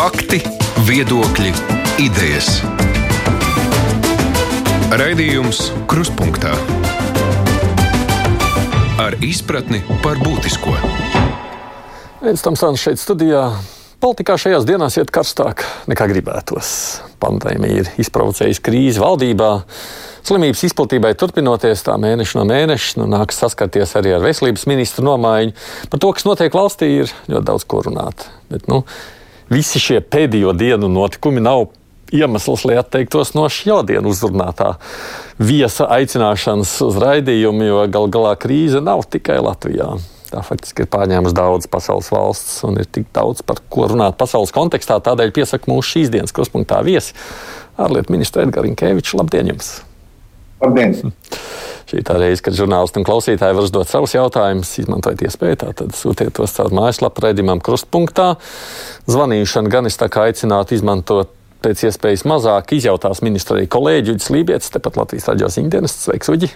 Fakti, viedokļi, idejas. Raidījums Kruspunkta ar izpratni par būtisko. Viens tam stāsts šeit studijā. Politikā šajās dienās iet karstāk nekā gribētos. Pandēmija ir izprovocējusi krīzi valdībā. Slimības izplatībai turpinoties, tā mēneši no mēneša nu, nākas saskarties arī ar veselības ministru nomaiņu. Par to, kas notiek valstī, ir ļoti daudz ko runāt. Bet, nu, visi šie pēdējo dienu notikumi nav iemesls, lai atteiktos no šodienas uzrunātā viesa aicināšanas uz raidījumu, jo gal galā krīze nav tikai Latvijā. Tā faktiski ir pārņēmusi daudz pasaules valsts un ir tik daudz par ko runāt pasaules kontekstā. Tādēļ piesaku mūsu šīs dienas kruspunktā viesi ārlietu ministru Edgars Rinkevičs. Labdien! Jums. Labdien! Šī tā reize, kad žurnālisti un klausītāji var uzdot savus jautājumus, izmantojiet iespēju, tātad sūtiet tos caur mājaslapu raidījumam krustpunktā. Zvanīšana gan es tā kā aicinātu izmantot pēc iespējas mazāk izjautās ministrija kolēģi Uģis Lībijams, tepat Latvijas raidījos Indienas. Sveiks, Uģi!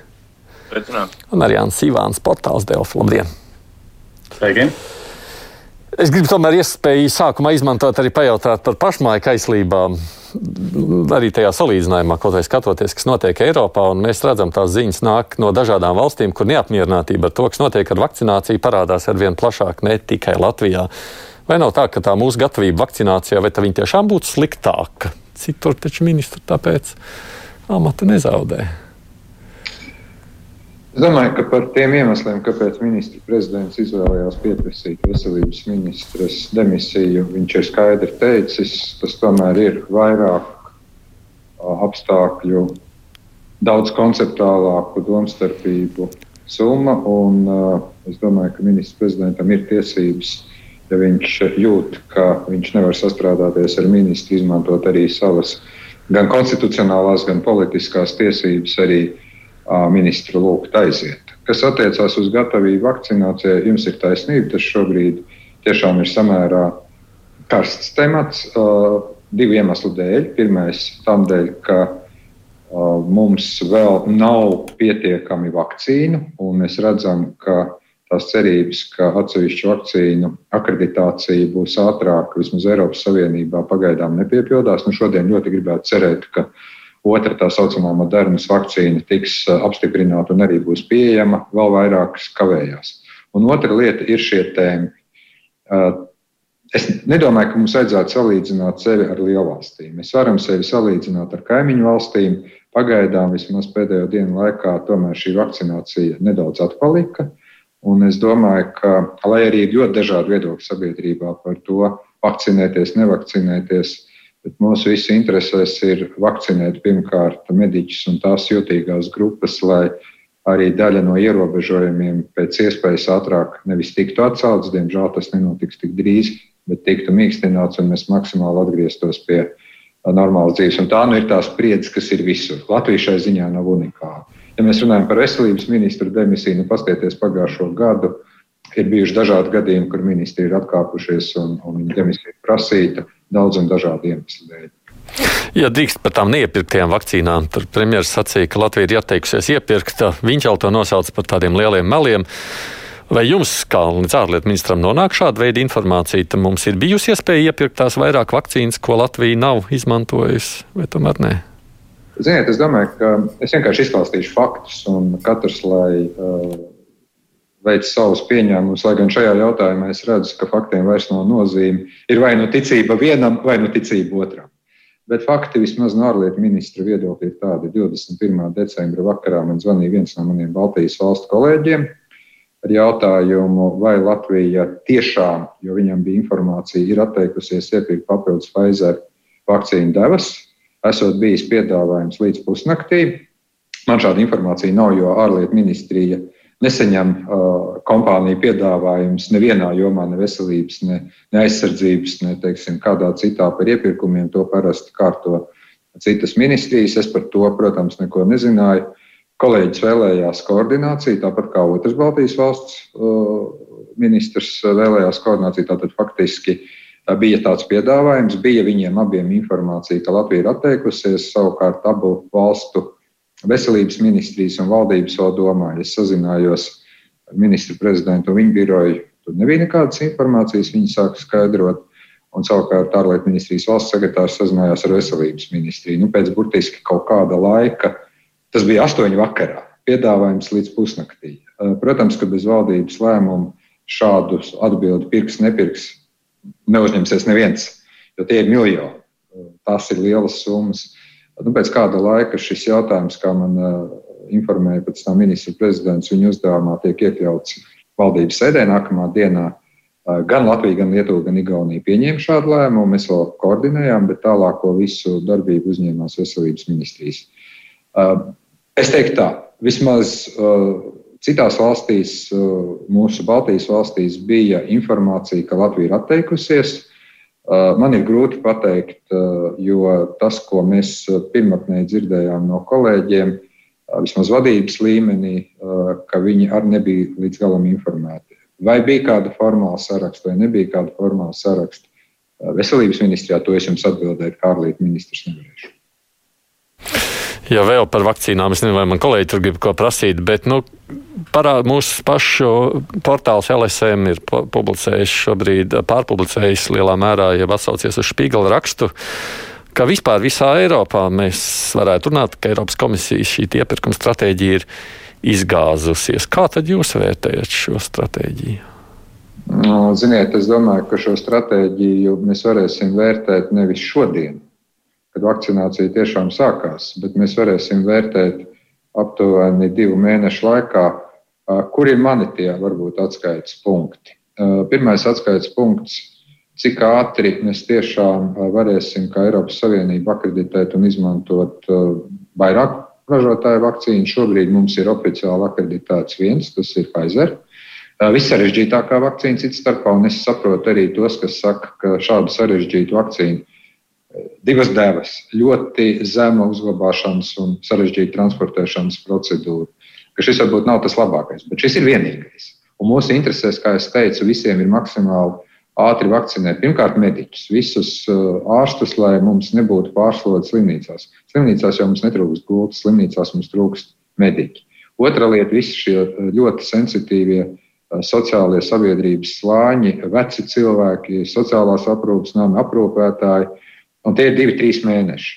Sveicināt. Un arī Jānis Ivāns, portāls Delfa. Labdien! Sveiki! Es gribu tomēr iespēju sākumā izmantot arī pajautāt par pašmāju kaislībām. Arī tajā salīdzinājumā, kaut vai skatoties, kas notiek Eiropā, un mēs redzam, tās ziņas nāk no dažādām valstīm, kur neapmierinātība ar to, kas notiek ar vakcināciju, parādās ar vien plašāk, ne tikai Latvijā. Vai nav tā, ka tā mūsu gatavība vakcinācijā, vai tā viņa tiešām būtu sliktāka? Citur taču ministri tāpēc amata nezaudē. Es domāju, ka par tiem iemesliem, kāpēc ministra prezidents izvēlējās pieprasīt veselības ministras demisiju, viņš ir skaidri teicis, tas tomēr ir vairāk apstākļu, daudz konceptuālāku domstarpību summa. Un, es domāju, ka ministra prezidentam ir tiesības, ja viņš jūt, ka viņš nevar sastrādāties ar ministru, izmantot arī savas gan konstitucionālās, gan politiskās tiesības arī ministru lūgt aiziet. Kas attiecās uz gatavību vakcinācijai, jums ir taisnība. Tas šobrīd tiešām ir samērā karsts temats divu iemeslu dēļ. Pirmais, tam dēļ, ka mums vēl nav pietiekami vakcīnu, un mēs redzam, ka tās cerības, ka atsevišķu vakcīnu akreditācija būs ātrāka, vismaz Eiropas Savienībā, pagaidām nepiepildās. Nu, šodien ļoti gribētu cerēt, ka Otra tā saucamā modernas vakcīna tiks uh, apstiprināta un arī būs pieejama, vēl vairākas kavējās. Un otra lieta ir šie tēmi. Uh, es nedomāju, ka mums vajadzētu salīdzināt sevi ar lielvalstīm. Mēs varam sevi salīdzināt ar kaimiņu valstīm. Pagaidām, vismaz pēdējo dienu laikā, tomēr šī vakcinācija nedaudz atpalika. Un es domāju, ka, lai arī ir ļoti dažādi viedokļi sabiedrībā par to, vakcinēties, nevakcinēties, Bet mūsu visu interesēs ir vakcinēt pirmkārt mediķus un tās jutīgās grupas, lai arī daļa no ierobežojumiem pēc iespējas ātrāk nevis tiktu atcelts, diemžēl tas nenotiks tik drīz, bet tiktu mīkstināts un mēs maksimāli atgrieztos pie normālas dzīves. Un tā nu ir tā spriedze, kas ir visur. Latvija šai ziņā nav unikāla. Ja mēs runājam par veselības ministru demisiju, nu paskatieties pagājušo gadu, ir bijuši dažādi gadījumi, kur ministri ir atkāpušies un, un viņa demisija prasīta daudz un dažādu iemeslu dēļ. Ja drīkst par tām neiepirktajām vakcīnām, tad premjerministrs sacīja, ka Latvija ir atteikusies iepirkt. Viņš jau to nosauca par tādiem lieliem meliem. Vai jums, kā līdz ārlietu ministram, nonāk šāda veida informācija, ka mums ir bijusi iespēja iepirkt tās vairāk vakcīnas, ko Latvija nav izmantojusi, vai tomēr nē? Ziniet, es domāju, ka es vienkārši izklāstīšu faktus, un katrs, lai uh, veic savus pieņēmumus, lai gan šajā jautājumā es redzu, ka faktiem vairs nav nozīme. Ir vai nu ticība vienam, vai nu ticība otram. Bet fakti vismaz no ārlietu ministra viedokļa ir tādi. 21. decembra vakarā man zvanīja viens no maniem Baltijas valstu kolēģiem ar jautājumu, vai Latvija tiešām, jo viņam bija informācija, ir atteikusies iepirkt papildus Pfizer vakcīnu devas, esot bijis piedāvājums līdz pusnaktī. Man šāda informācija nav, jo ārlietu ministrija nesaņem uh, kompāniju piedāvājumus nevienā jomā, ne veselības, ne, ne aizsardzības, ne teiksim, kādā citā par iepirkumiem. To parasti kārto citas ministrijas. Es par to, protams, neko nezināju. Kolēģis vēlējās koordināciju, tāpat kā otrs Baltijas valsts uh, ministrs vēlējās koordināciju. Tātad faktiski bija tāds piedāvājums, bija viņiem abiem informācija, ka Latvija ir atteikusies, savukārt abu valstu veselības ministrijas un valdības vēl domāja. Es sazinājos ar ministru prezidentu un viņa biroju. Tur nebija nekādas informācijas, viņi sāka skaidrot. un savukārt ārlietu ministrijas valsts sekretārs sazinājās ar veselības ministriju. Nu, pēc burtiski kaut kāda laika, tas bija astoņi vakarā, piedāvājums līdz pusnaktī. Protams, ka bez valdības lēmumu šādu atbildi pirks, nepirks, neuzņemsies neviens, jo tie ir miljoni. Tās ir lielas summas. Nu, pēc kāda laika šis jautājums, kā man informēja pēc tam ministra prezidents, viņa uzdevumā tiek iekļauts valdības sēdē nākamā dienā. Gan Latvija, gan Lietuva, gan Igaunija pieņēma šādu lēmumu. Mēs vēl koordinējām, bet tālāko visu darbību uzņēmās veselības ministrijas. Es teiktu tā, vismaz citās valstīs, mūsu Baltijas valstīs, bija informācija, ka Latvija ir atteikusies. Man ir grūti pateikt, jo tas, ko mēs pirmotnēji dzirdējām no kolēģiem, vismaz vadības līmenī, ka viņi arī nebija līdz galam informēti. Vai bija kāda formāla saraksta, vai nebija kāda formāla saraksta? Veselības ministrijā to es jums atbildēju, kā ārlietu ministrs nevarēšu. Ja vēl par vakcīnām, es nezinu, vai man kolēģi tur grib ko prasīt, bet nu, parā, mūsu pašu portāls LSM ir publicējis šobrīd, pārpublicējis lielā mērā, ja atsaucies uz Špīgala rakstu ka vispār visā Eiropā mēs varētu runāt, ka Eiropas komisijas šī iepirkuma stratēģija ir izgāzusies. Kā tad jūs vērtējat šo stratēģiju? Nu, ziniet, es domāju, ka šo stratēģiju mēs varēsim vērtēt nevis šodien, kad vakcinācija tiešām sākās, bet mēs varēsim vērtēt aptuveni divu mēnešu laikā, kur ir mani tie varbūt atskaites punkti. Pirmais atskaites punkts cik ātri mēs tiešām varēsim, kā Eiropas Savienība, akreditēt un izmantot vairāk ražotāju vakcīnu. Šobrīd mums ir oficiāli akreditēts viens, tas ir Pfizer. Vissarežģītākā vakcīna cits starpā, un es saprotu arī tos, kas saka, ka šādu sarežģītu vakcīnu divas devas, ļoti zema uzglabāšanas un sarežģīta transportēšanas procedūra, ka šis varbūt nav tas labākais, bet šis ir vienīgais. Un mūsu interesēs, kā jau teicu, visiem ir maksimāli ātri vakcinēt pirmkārt mediķus, visus uh, ārstus, lai mums nebūtu pārslodzi slimnīcās. Slimnīcās jau mums netrūkst gultas, slimnīcās mums trūkst mediķi. Otra lieta - visi šie uh, ļoti sensitīvie uh, sociālie sabiedrības slāņi, veci cilvēki, sociālās aprūpas nama aprūpētāji, un tie ir divi, trīs mēneši.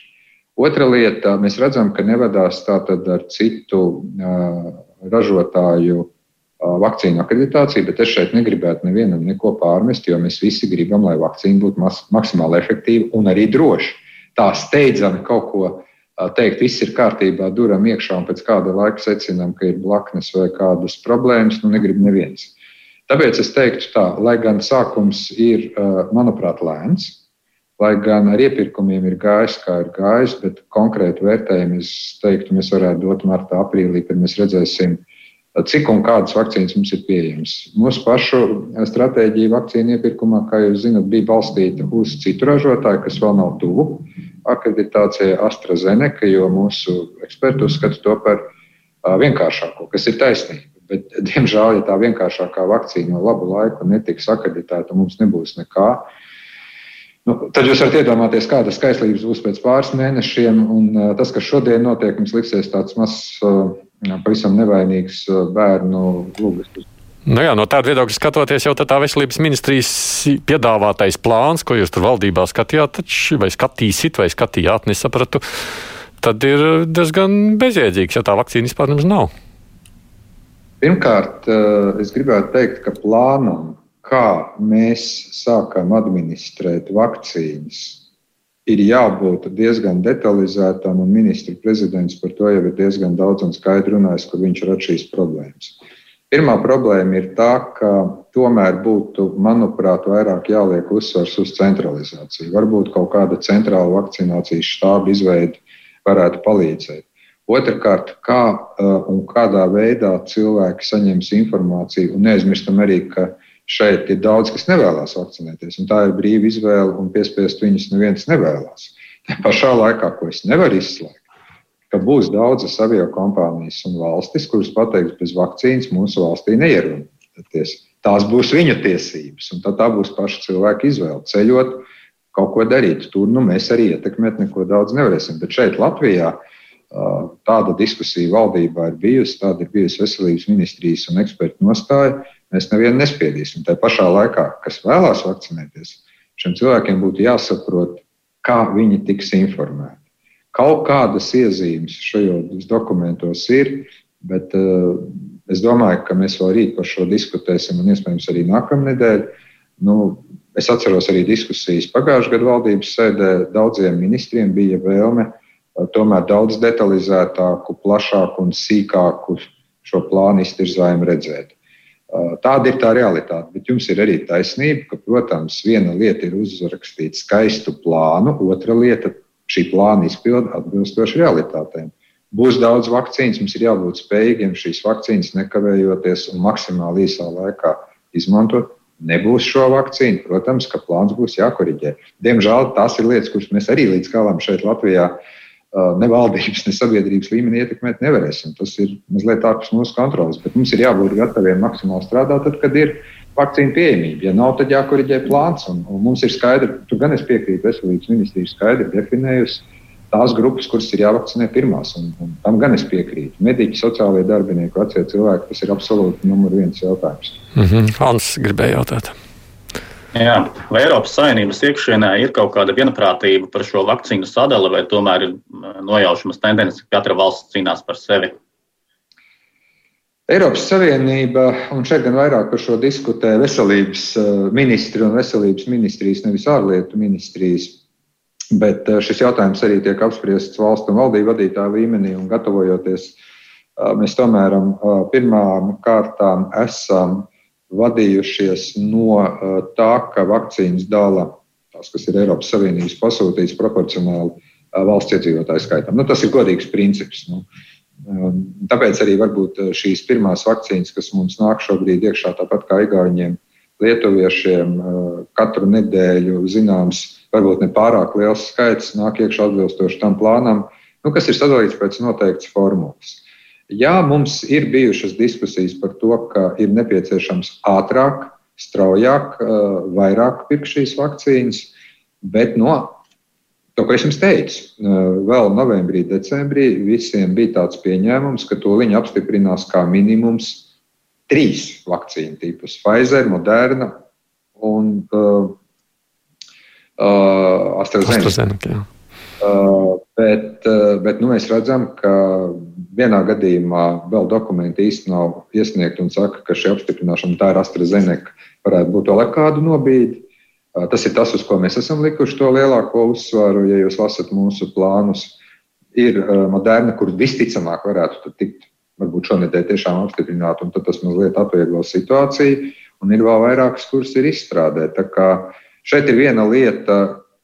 Otra lieta - mēs redzam, ka nevedās tātad ar citu uh, ražotāju vakcīnu akreditāciju, bet es šeit negribētu nevienam neko pārmest, jo mēs visi gribam, lai vakcīna būtu maksimāli efektīva un arī droša. Tā steidzami kaut ko teikt, viss ir kārtībā, duram iekšā un pēc kāda laika secinām, ka ir blaknes vai kādas problēmas, nu negrib neviens. Tāpēc es teiktu tā, lai gan sākums ir, manuprāt, lēns, lai gan ar iepirkumiem ir gājis, kā ir gājis, bet konkrēti vērtējumu es teiktu, mēs varētu dot martā, aprīlī, kad mēs redzēsim, cik un kādas vakcīnas mums ir pieejamas. Mūsu pašu stratēģija vakcīnu iepirkumā, kā jūs zinat, bija balstīta uz citu ražotāju, kas vēl nav tuvu akreditācijai AstraZeneca, jo mūsu eksperti uzskata to par vienkāršāko, kas ir taisnība. Bet, diemžēl, ja tā vienkāršākā vakcīna no labu laiku netiks akreditēta, mums nebūs nekā. Nu, tad jūs varat iedomāties, kāda skaistlības būs pēc pāris mēnešiem. Un, tas, kas šodien notiek, mums liksies tāds mazs pavisam nevainīgs bērnu lūgas. Nu jā, no tāda viedokļa skatoties, jau tā veselības ministrijas piedāvātais plāns, ko jūs tur valdībā skatījāt, vai skatīsit, vai skatījāt, nesapratu, tad ir diezgan bezjēdzīgs, ja tā vakcīna vispār nav. Pirmkārt, es gribētu teikt, ka plānam, kā mēs sākam administrēt vakcīnas, ir jābūt diezgan detalizētam, un ministra prezidents par to jau ir diezgan daudz un skaidri runājis, kur viņš rada šīs problēmas. Pirmā problēma ir tā, ka tomēr būtu, manuprāt, vairāk jāliek uzsvars uz centralizāciju. Varbūt kaut kāda centrāla vakcinācijas štāba izveide varētu palīdzēt. Otrakārt, kā uh, un kādā veidā cilvēki saņems informāciju, un neaizmirstam arī, ka Šeit ir daudz, kas nevēlas vakcinēties, un tā ir brīva izvēle, un piespiest viņus neviens nevēlas. Tā pašā laikā, ko es nevaru izslēgt, ka būs daudzas avio kompānijas un valstis, kuras pateiks, bez vakcīnas mūsu valstī neierodas. Tās būs viņu tiesības, un tā būs paša cilvēka izvēle. Ceļot, kaut ko darīt. Tur nu, mēs arī ietekmēt neko daudz nevarēsim. Bet šeit, Latvijā, tāda diskusija valdībā ir bijusi, tāda ir bijusi veselības ministrijas un ekspertu nostāja. Mēs nevienu nespiedīsim. Tā pašā laikā, kas vēlās vakcinēties, Šiem cilvēkiem būtu jāsaprot, kā viņi tiks informēti. Kaut kādas iezīmes šajos dokumentos ir, bet uh, es domāju, ka mēs vēl rīt par šo diskutēsim un iespējams arī nākamnedēļ. Nu, es atceros arī diskusijas pagājušajā gadā valdības sēdē. Daudziem ministriem bija vēlme uh, tomēr daudz detalizētāku, plašāku un sīkāku šo plānu iztirzājumu redzēt. Tāda ir tā realitāte. Bet jums ir arī taisnība, ka, protams, viena lieta ir uzrakstīt skaistu plānu, otra lieta - šī plāna izpilde atbilstoši realitātēm. Būs daudz vakcīnas, mums ir jābūt spējīgiem šīs vakcīnas nekavējoties un maksimāli īsā laikā izmantot. Nebūs šo vakcīnu, protams, ka plāns būs jākoriģē. Diemžēl tās ir lietas, kuras mēs arī līdz galam šeit Latvijā uh, ne valdības, ne sabiedrības līmenī ietekmēt nevarēsim. Tas ir mazliet ārpus mūsu kontrolas. Bet mums ir jābūt gataviem maksimāli strādāt, tad, kad ir vakcīna pieejamība. Ja nav, tad jākoriģē plāns. Un, un mums ir skaidri, tur gan es piekrītu, veselības ministrija skaidri definējusi tās grupas, kuras ir jāvakcinē pirmās. Un, un tam gan es piekrītu. Mediķi, sociālajie darbinieki, vecie cilvēki, tas ir absolūti numur viens jautājums. Mm -hmm. Hans gribēja jautāt. Jā, vai Eiropas Savienības iekšienē ir kaut kāda vienprātība par šo vakcīnu sadali, vai tomēr ir nojaušamas tendences, ka katra valsts cīnās par sevi? Eiropas Savienība, un šeit gan vairāk par šo diskutē veselības ministri un veselības ministrijas, nevis ārlietu ministrijas. Bet šis jautājums arī tiek apspriests valstu un valdību vadītāju līmenī, un gatavojoties, mēs tomēr pirmām kārtām esam vadījušies no uh, tā, ka vakcīnas dala tās, kas ir Eiropas Savienības pasūtītas proporcionāli uh, valsts iedzīvotāju skaitam. Nu, tas ir godīgs princips. Nu. Um, tāpēc arī uh, šīs pirmās vakcīnas, kas mums nāk šobrīd iekšā, tāpat kā Igauniem, Lietuviešiem, katru nedēļu zināms, varbūt ne pārāk liels skaits nāk iekšā atbilstoši tam plānam, nu, kas ir sadalīts pēc noteiktas formulas. Jā, mums ir bijušas diskusijas par to, ka ir nepieciešams ātrāk, straujāk, eh, vairāk pirkt šīs vakcīnas, bet no to, ko es jums teicu, eh, vēl novembrī, decembrī visiem bija tāds pieņēmums, ka to viņi apstiprinās kā minimums trīs vakcīnu tipus - Pfizer, Moderna un uh, uh, AstraZeneca. AstraZeneca bet uh, bet nu, mēs redzam, ka Vienā gadījumā vēl dokumenti īsti nav iesniegti un saka, ka šī apstiprināšana tā ir AstraZeneca, varētu būt vēl kādu nobīdi. Tas ir tas, uz ko mēs esam likuši to lielāko uzsvaru. Ja jūs lasat mūsu plānus, ir moderna, kur visticamāk varētu tikt varbūt šonadēļ tiešām apstiprināt, un tas mazliet atvieglo situāciju. Un ir vēl vairākas, kuras ir izstrādē. Tā kā šeit ir viena lieta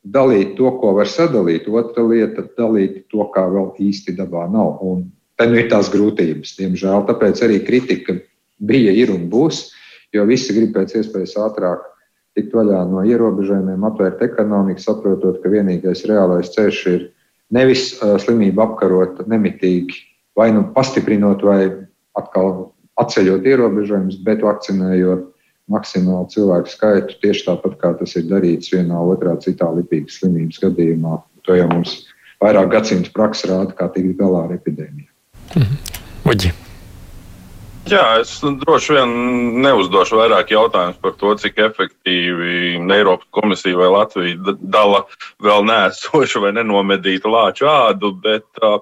dalīt to, ko var sadalīt, otra lieta dalīt to, kā vēl īsti dabā nav. Un Te nu ir tās grūtības, diemžēl. Tāpēc arī kritika bija, ir un būs, jo visi grib pēc iespējas ātrāk tikt vaļā no ierobežojumiem, atvērt ekonomiku, saprotot, ka vienīgais reālais ceļš ir nevis slimību apkarot nemitīgi, vai nu pastiprinot, vai atkal atceļot ierobežojumus, bet vakcinējot maksimālu cilvēku skaitu, tieši tāpat kā tas ir darīts vienā, otrā, citā lipīgas slimības gadījumā. To jau mums vairāk gadsimtu praksa rāda, kā tikt galā ar epidēmiju. Mhm. Uģi. Jā, es droši vien neuzdošu vairāk jautājumus par to, cik efektīvi Eiropas komisija vai Latvija dala vēl nēsošu vai nenomedītu lāču ādu, bet uh,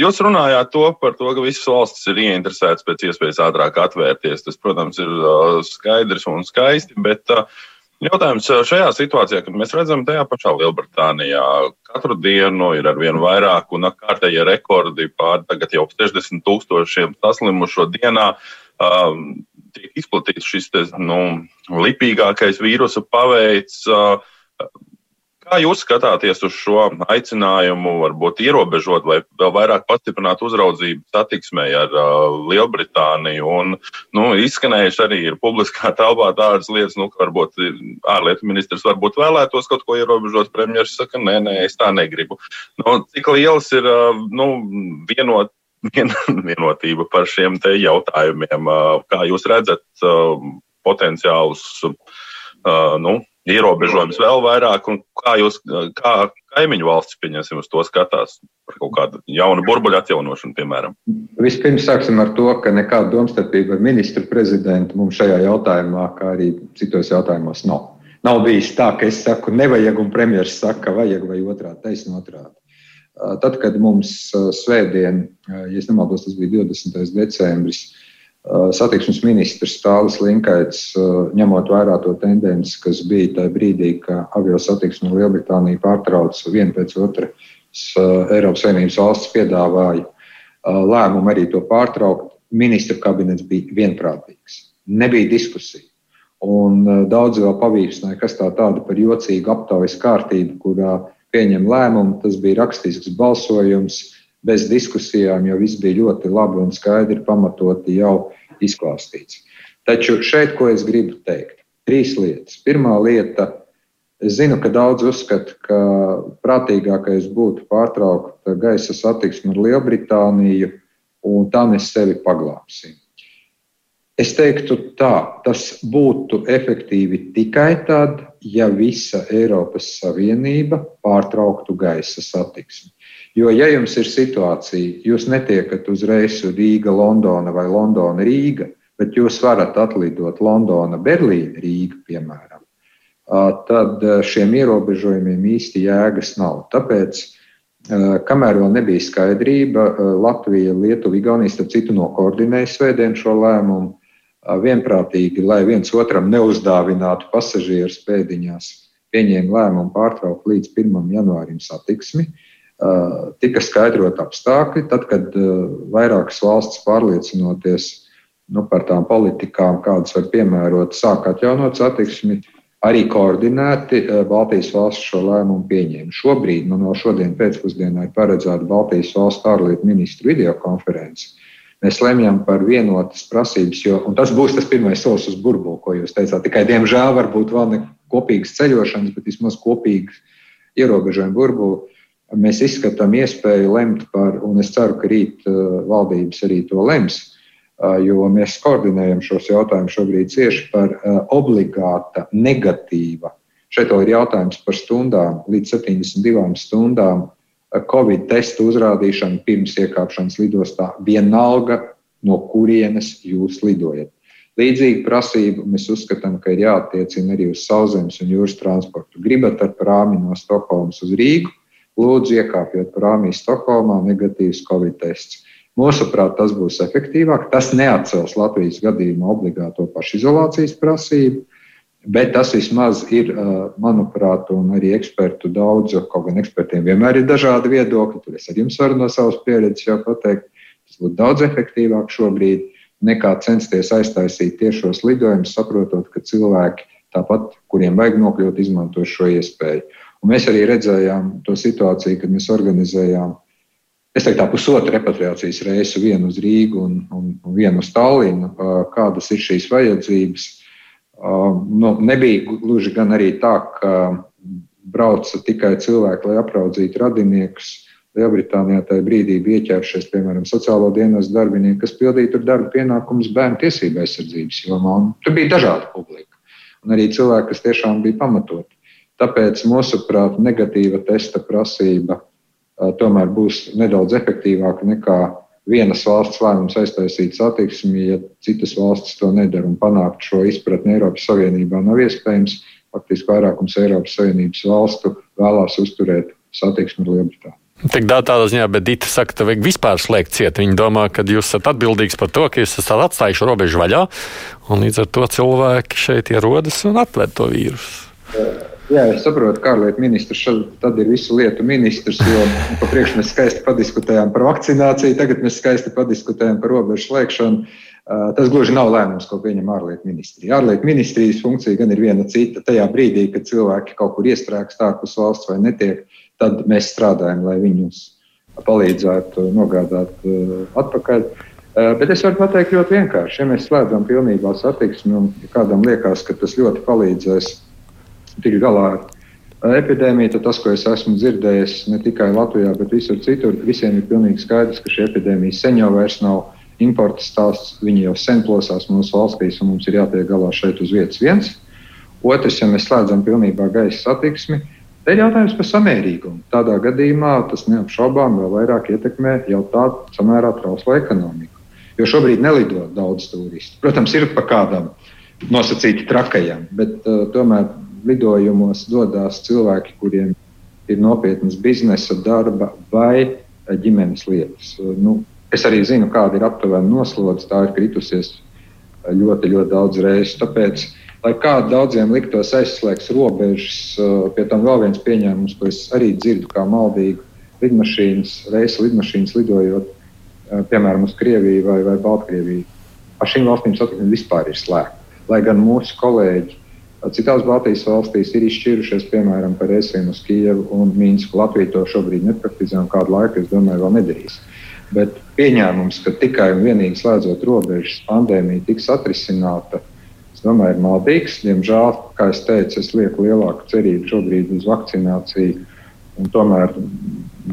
jūs runājāt to par to, ka visas valstis ir ieinteresētas pēc iespējas ātrāk atvērties. Tas, protams, ir uh, skaidrs un skaisti, bet uh, Jautājums šajā situācijā, kad mēs redzam tajā pašā Lielbritānijā, katru dienu ir ar vien vairāk un kārtējie rekordi pār tagad jau 60 tūkstošiem saslimušo dienā. Um, tiek izplatīts šis te, nu, lipīgākais vīrusu paveids. Uh, Kā jūs skatāties uz šo aicinājumu, varbūt ierobežot vai vēl vairāk pastiprināt uzraudzību satiksmē ar uh, Lielbritāniju? Un, nu, izskanējuši arī ir publiskā telpā tādas lietas, nu, ka varbūt ārlietu ministrs varbūt vēlētos kaut ko ierobežot. Premjeras saka, nē, nē, es tā negribu. Nu, cik liels ir uh, nu, vienot, vien, vienotība par šiem jautājumiem? Uh, kā jūs redzat uh, potenciālus? Uh, nu, ierobežojums vēl vairāk, un kā jūs, kā kaimiņu valsts, pieņemsim, uz to skatās par kaut kādu jaunu burbuļu atjaunošanu, piemēram? Vispirms sāksim ar to, ka nekāda domstarpība ar ministru prezidentu mums šajā jautājumā, kā arī citos jautājumos, nav. Nav bijis tā, ka es saku, nevajag, un premjerministrs saka, vajag, vai otrādi, taisnība otrādi. Tad, kad mums svētdien, ja nemaldos, tas bija 20. decembris, satiksmes ministrs Stālis Linkaits, ņemot vērā to tendenci, kas bija tajā brīdī, ka avio satiksme no Lielbritānija pārtrauca vienu pēc otras Eiropas Savienības valsts piedāvāja lēmumu arī to pārtraukt, ministra kabinets bija vienprātīgs. Nebija diskusija. Un eh, daudz vēl pavīksnēja, kas tā tāda par jocīgu aptaujas kārtību, kurā pieņem lēmumu. Tas bija rakstisks balsojums bez diskusijām, jo viss bija ļoti labi un skaidri pamatoti jau izklāstīts. Taču šeit, ko es gribu teikt, trīs lietas. Pirmā lieta, es zinu, ka daudz uzskata, ka prātīgākais būtu pārtraukt gaisa satiksmi ar Lielbritāniju, un tā mēs sevi paglābsim. Es teiktu, tā, tas būtu efektīvi tikai tad, ja visa Eiropas Savienība pārtrauktu gaisa satiksmi. Jo, ja jums ir situācija, jūs netiekat uz reisu Rīga, Londona vai Londona, Rīga, bet jūs varat atlidot Londona, Berlīna, Rīga, piemēram, tad šiem ierobežojumiem īsti jēgas nav. Tāpēc, kamēr vēl nebija skaidrība, Latvija, Lietuva, Igaunija, starp citu, nokoordinēja svētdien šo lēmumu vienprātīgi, lai viens otram neuzdāvinātu pasažierus pēdiņās, pieņēma lēmumu pārtraukt līdz 1. janvārim satiksmi. Tika skaidrot apstākļi, tad, kad vairākas valstis pārliecinoties nu, par tām politikām, kādas var piemērot, sāk atjaunot satiksmi, arī koordinēti Baltijas valsts šo lēmumu pieņēma. Šobrīd, man vēl šodien pēcpusdienā ir paredzēta Baltijas valstu ārlietu ministru videokonference mēs lemjam par vienotas prasības, jo tas būs tas pirmais solis uz burbuli, ko jūs teicāt. Tikai, diemžēl, varbūt vēl ne kopīgas ceļošanas, bet vismaz kopīgas ierobežojuma burbuli. Mēs izskatām iespēju lemt par, un es ceru, ka rīt uh, valdības arī to lems, uh, jo mēs koordinējam šos jautājumus šobrīd cieši par uh, obligāta negatīva. Šeit vēl ir jautājums par stundām, līdz 72 stundām Covid testu uzrādīšanu pirms iekāpšanas lidostā, vienalga no kurienes jūs lidojat. Līdzīga prasība mēs uzskatām, ka ir jāattiecina arī uz sauszemes un jūras transportu. Gribat ar prāmi no Stokholmas uz Rīgu, lūdzu, iekāpjot prāmī Stokholmā, negatīvs Covid tests. Mūsuprāt, tas būs efektīvāk. Tas neatcels Latvijas gadījumā obligāto pašizolācijas prasību. Bet tas vismaz ir, manuprāt, un arī ekspertu daudz, kaut gan ekspertiem vienmēr ir dažādi viedokļi. Tur es arī jums varu no savas pieredzes jau pateikt, tas būtu daudz efektīvāk šobrīd nekā censties aiztaisīt tiešos lidojumus, saprotot, ka cilvēki tāpat, kuriem vajag nokļūt, izmanto šo iespēju. Un mēs arī redzējām to situāciju, kad mēs organizējām teiktu, pusotru repatriācijas reisu, vienu uz Rīgu un, un, un vienu uz Tallinu, kādas ir šīs vajadzības Nu, nebija gluži gan arī tā, ka brauca tikai cilvēki, lai apraudzītu radiniekus. Lielbritānijā tajā brīdī bija ieķērušies, piemēram, sociālo dienas darbinieki, kas pildīja tur darba pienākumus bērnu tiesību aizsardzības jomā. Tur bija dažāda publika un arī cilvēki, kas tiešām bija pamatoti. Tāpēc, mūsuprāt, negatīva testa prasība tomēr būs nedaudz efektīvāka nekā vienas valsts lēmums aiztaisīt satiksmi, ja citas valstis to nedara un panākt šo izpratni Eiropas Savienībā nav iespējams. Faktiski vairākums Eiropas Savienības valstu vēlās uzturēt satiksmi ar Lielbritāniju. Tik tādā ziņā, bet Dita saka, ka vajag vispār slēgt ciet. Viņa domā, ka jūs esat atbildīgs par to, ka jūs esat atstājuši robežu vaļā, un līdz ar to cilvēki šeit ierodas un atved to vīrusu. Jā, es saprotu, kā ārlietu ministrs tad ir visu lietu ministrs, jo pa priekšu mēs skaisti padiskutējām par vakcināciju, tagad mēs skaisti padiskutējam par robežu slēgšanu. Tas gluži nav lēmums, ko pieņem ārlietu ministrija. Ārlietu ministrijas funkcija gan ir viena cita. Tajā brīdī, kad cilvēki kaut kur iestrēgst ārpus valsts vai netiek, tad mēs strādājam, lai viņus palīdzētu nogādāt atpakaļ. Bet es varu pateikt ļoti vienkārši. Ja mēs slēdzam pilnībā satiksmi un kādam liekas, ka tas ļoti palīdzēs tikt galā ar epidēmiju, tad tas, ko es esmu dzirdējis ne tikai Latvijā, bet visur citur, visiem ir pilnīgi skaidrs, ka šī epidēmija sen jau vairs nav importa stāsts. Viņi jau sen plosās mūsu valstīs, un mums ir jātiek galā šeit uz vietas viens. Otrs, ja mēs slēdzam pilnībā gaisa satiksmi, tad ir jautājums par samērīgumu. Tādā gadījumā tas neapšaubām vēl vairāk ietekmē jau tādu samērā trauslu ekonomiku. Jo šobrīd nelido daudz turistu. Protams, ir pa kādam nosacīti trakajam, bet uh, tomēr lidojumos dodas cilvēki, kuriem ir nopietnas biznesa, darba vai ģimenes lietas. Nu, es arī zinu, kāda ir aptuveni noslodze. Tā ir kritusies ļoti, ļoti daudz reizes. Tāpēc, lai kā daudziem liktos aizslēgts robežas, pie tam vēl viens pieņēmums, ko es arī dzirdu kā maldīgu lidmašīnas, reisa lidmašīnas lidojot, piemēram, uz Krieviju vai, vai Baltkrieviju. Ar šīm valstīm satiksme vispār ir slēgta lai gan mūsu kolēģi citās Baltijas valstīs ir izšķirušies, piemēram, par reisiem uz Kijevu un Mīnsku. Latvija to šobrīd nepraktizē un kādu laiku, es domāju, vēl nedarīs. Bet pieņēmums, ka tikai un vienīgi slēdzot robežas, pandēmija tiks atrisināta, es domāju, ir maldīgs. Diemžēl, kā es teicu, es lieku lielāku cerību šobrīd uz vakcināciju un tomēr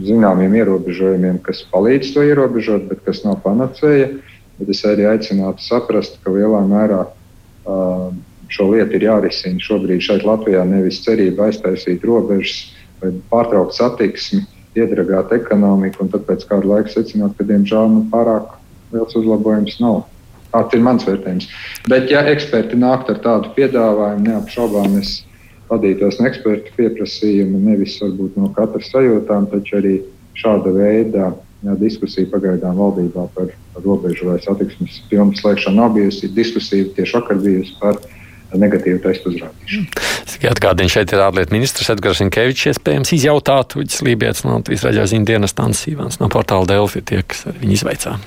zināmiem ierobežojumiem, kas palīdz to ierobežot, bet kas nav panacēja. Bet es arī aicinātu saprast, ka lielā mērā šo lietu ir jārisina šobrīd šeit Latvijā. Nevis cerība aiztaisīt robežas vai pārtraukt satiksmi, iedragāt ekonomiku un tad pēc kāda laika secināt, ka diemžēl nu, pārāk liels uzlabojums nav. Tāds ir mans vērtējums. Bet, ja eksperti nāktu ar tādu piedāvājumu, neapšaubām es vadītos no ekspertu pieprasījuma, nevis varbūt no katras sajūtām, taču arī šāda veida jā, diskusija pagaidām valdībā par robežu vai satiksmes pilnu slēgšanu nav bijusi. Diskusija tieši vakar bijusi par negatīvu testu uzrādīšanu. Tikai atgādini, šeit ir ārlietu ministrs Edgars Inkevičs, iespējams, izjautāt Uģis Lībijams no Latvijas raidījuma dienas Tansīvans no portāla Delfi tie, kas viņu izveicā.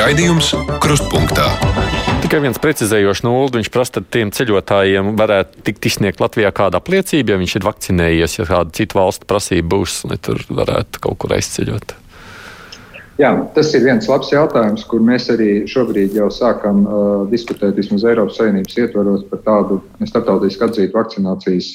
Raidījums Krustpunktā. Tikai viens precizējošs nulli. Viņš prasa, ka tiem ceļotājiem varētu tikt izsniegt Latvijā kāda apliecība, ja viņš ir vakcinējies, ja kāda cita valsts prasība būs, lai tur varētu kaut kur aizceļot. Jā, tas ir viens labs jautājums, kur mēs arī šobrīd jau sākam uh, diskutēt, vismaz Eiropas Savienības ietvaros, par tādu starptautiski atzītu vakcinācijas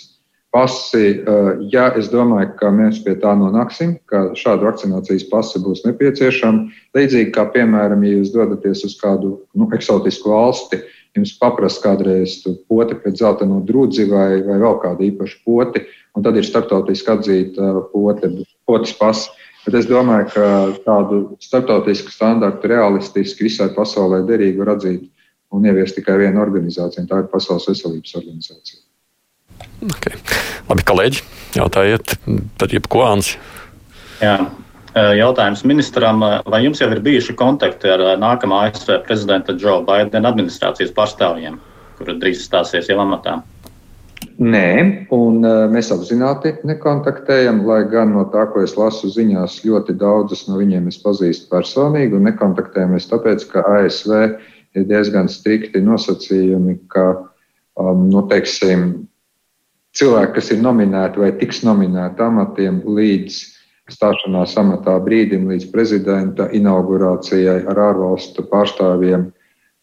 pasi, eh, ja es domāju, ka mēs pie tā nonāksim, ka šāda vakcinācijas pasi būs nepieciešama, līdzīgi kā, piemēram, ja jūs dodaties uz kādu nu, eksotisku valsti, jums paprasta kādreiz poti pēc zeltaino drudzi vai, vai vēl kādu īpašu poti, un tad ir starptautiski atzīta pote, potes pasi. Bet es domāju, ka tādu starptautisku standartu realistiski visai pasaulē derīgi var atzīt un ieviest tikai viena organizācija, un tā ir Pasaules veselības organizācija. Okay. Labi, kolēģi, jautājiet par jebko Ansi. Jā. Jautājums ministram, vai jums jau ir bijuši kontakti ar nākamā ASV prezidenta Joe Bidena administrācijas pārstāvjiem, kura drīz stāsies jau amatā? Nē, un mēs apzināti nekontaktējam, lai gan no tā, ko es lasu ziņās, ļoti daudzus no viņiem es pazīstu personīgi, nekontaktējamies tāpēc, ka ASV ir diezgan strikti nosacījumi, ka, um, nu, teiksim, cilvēki, kas ir nominēti vai tiks nominēti amatiem līdz stāšanās amatā brīdim, līdz prezidenta inaugurācijai ar ārvalstu pārstāvjiem.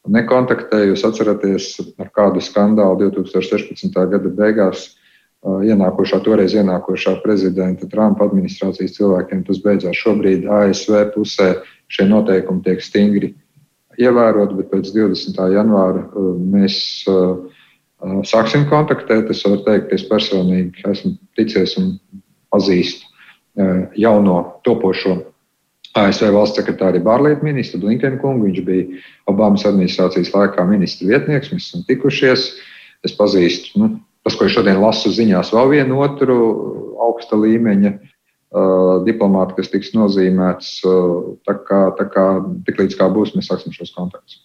Nekontaktēju, jūs atceraties, ar kādu skandālu 2016. gada beigās ienākošā, toreiz ienākošā prezidenta Trumpa administrācijas cilvēkiem tas beidzās. Šobrīd ASV pusē šie noteikumi tiek stingri ievēroti, bet pēc 20. janvāra mēs sāksim kontaktēt. Es varu teikt, ka es personīgi esmu ticies un pazīstu jauno topošo ASV valsts sekretāri Bārlietu ministru Blinkenu kungu. Viņš bija Obamas administrācijas laikā ministra vietnieks. Mēs esam tikušies. Es pazīstu nu, tas, ko es šodien lasu ziņās, vēl vienu otru augsta līmeņa uh, diplomātu, kas tiks nozīmēts. Uh, tā kā, tā kā tiklīdz kā būs, mēs sāksim šos kontaktus.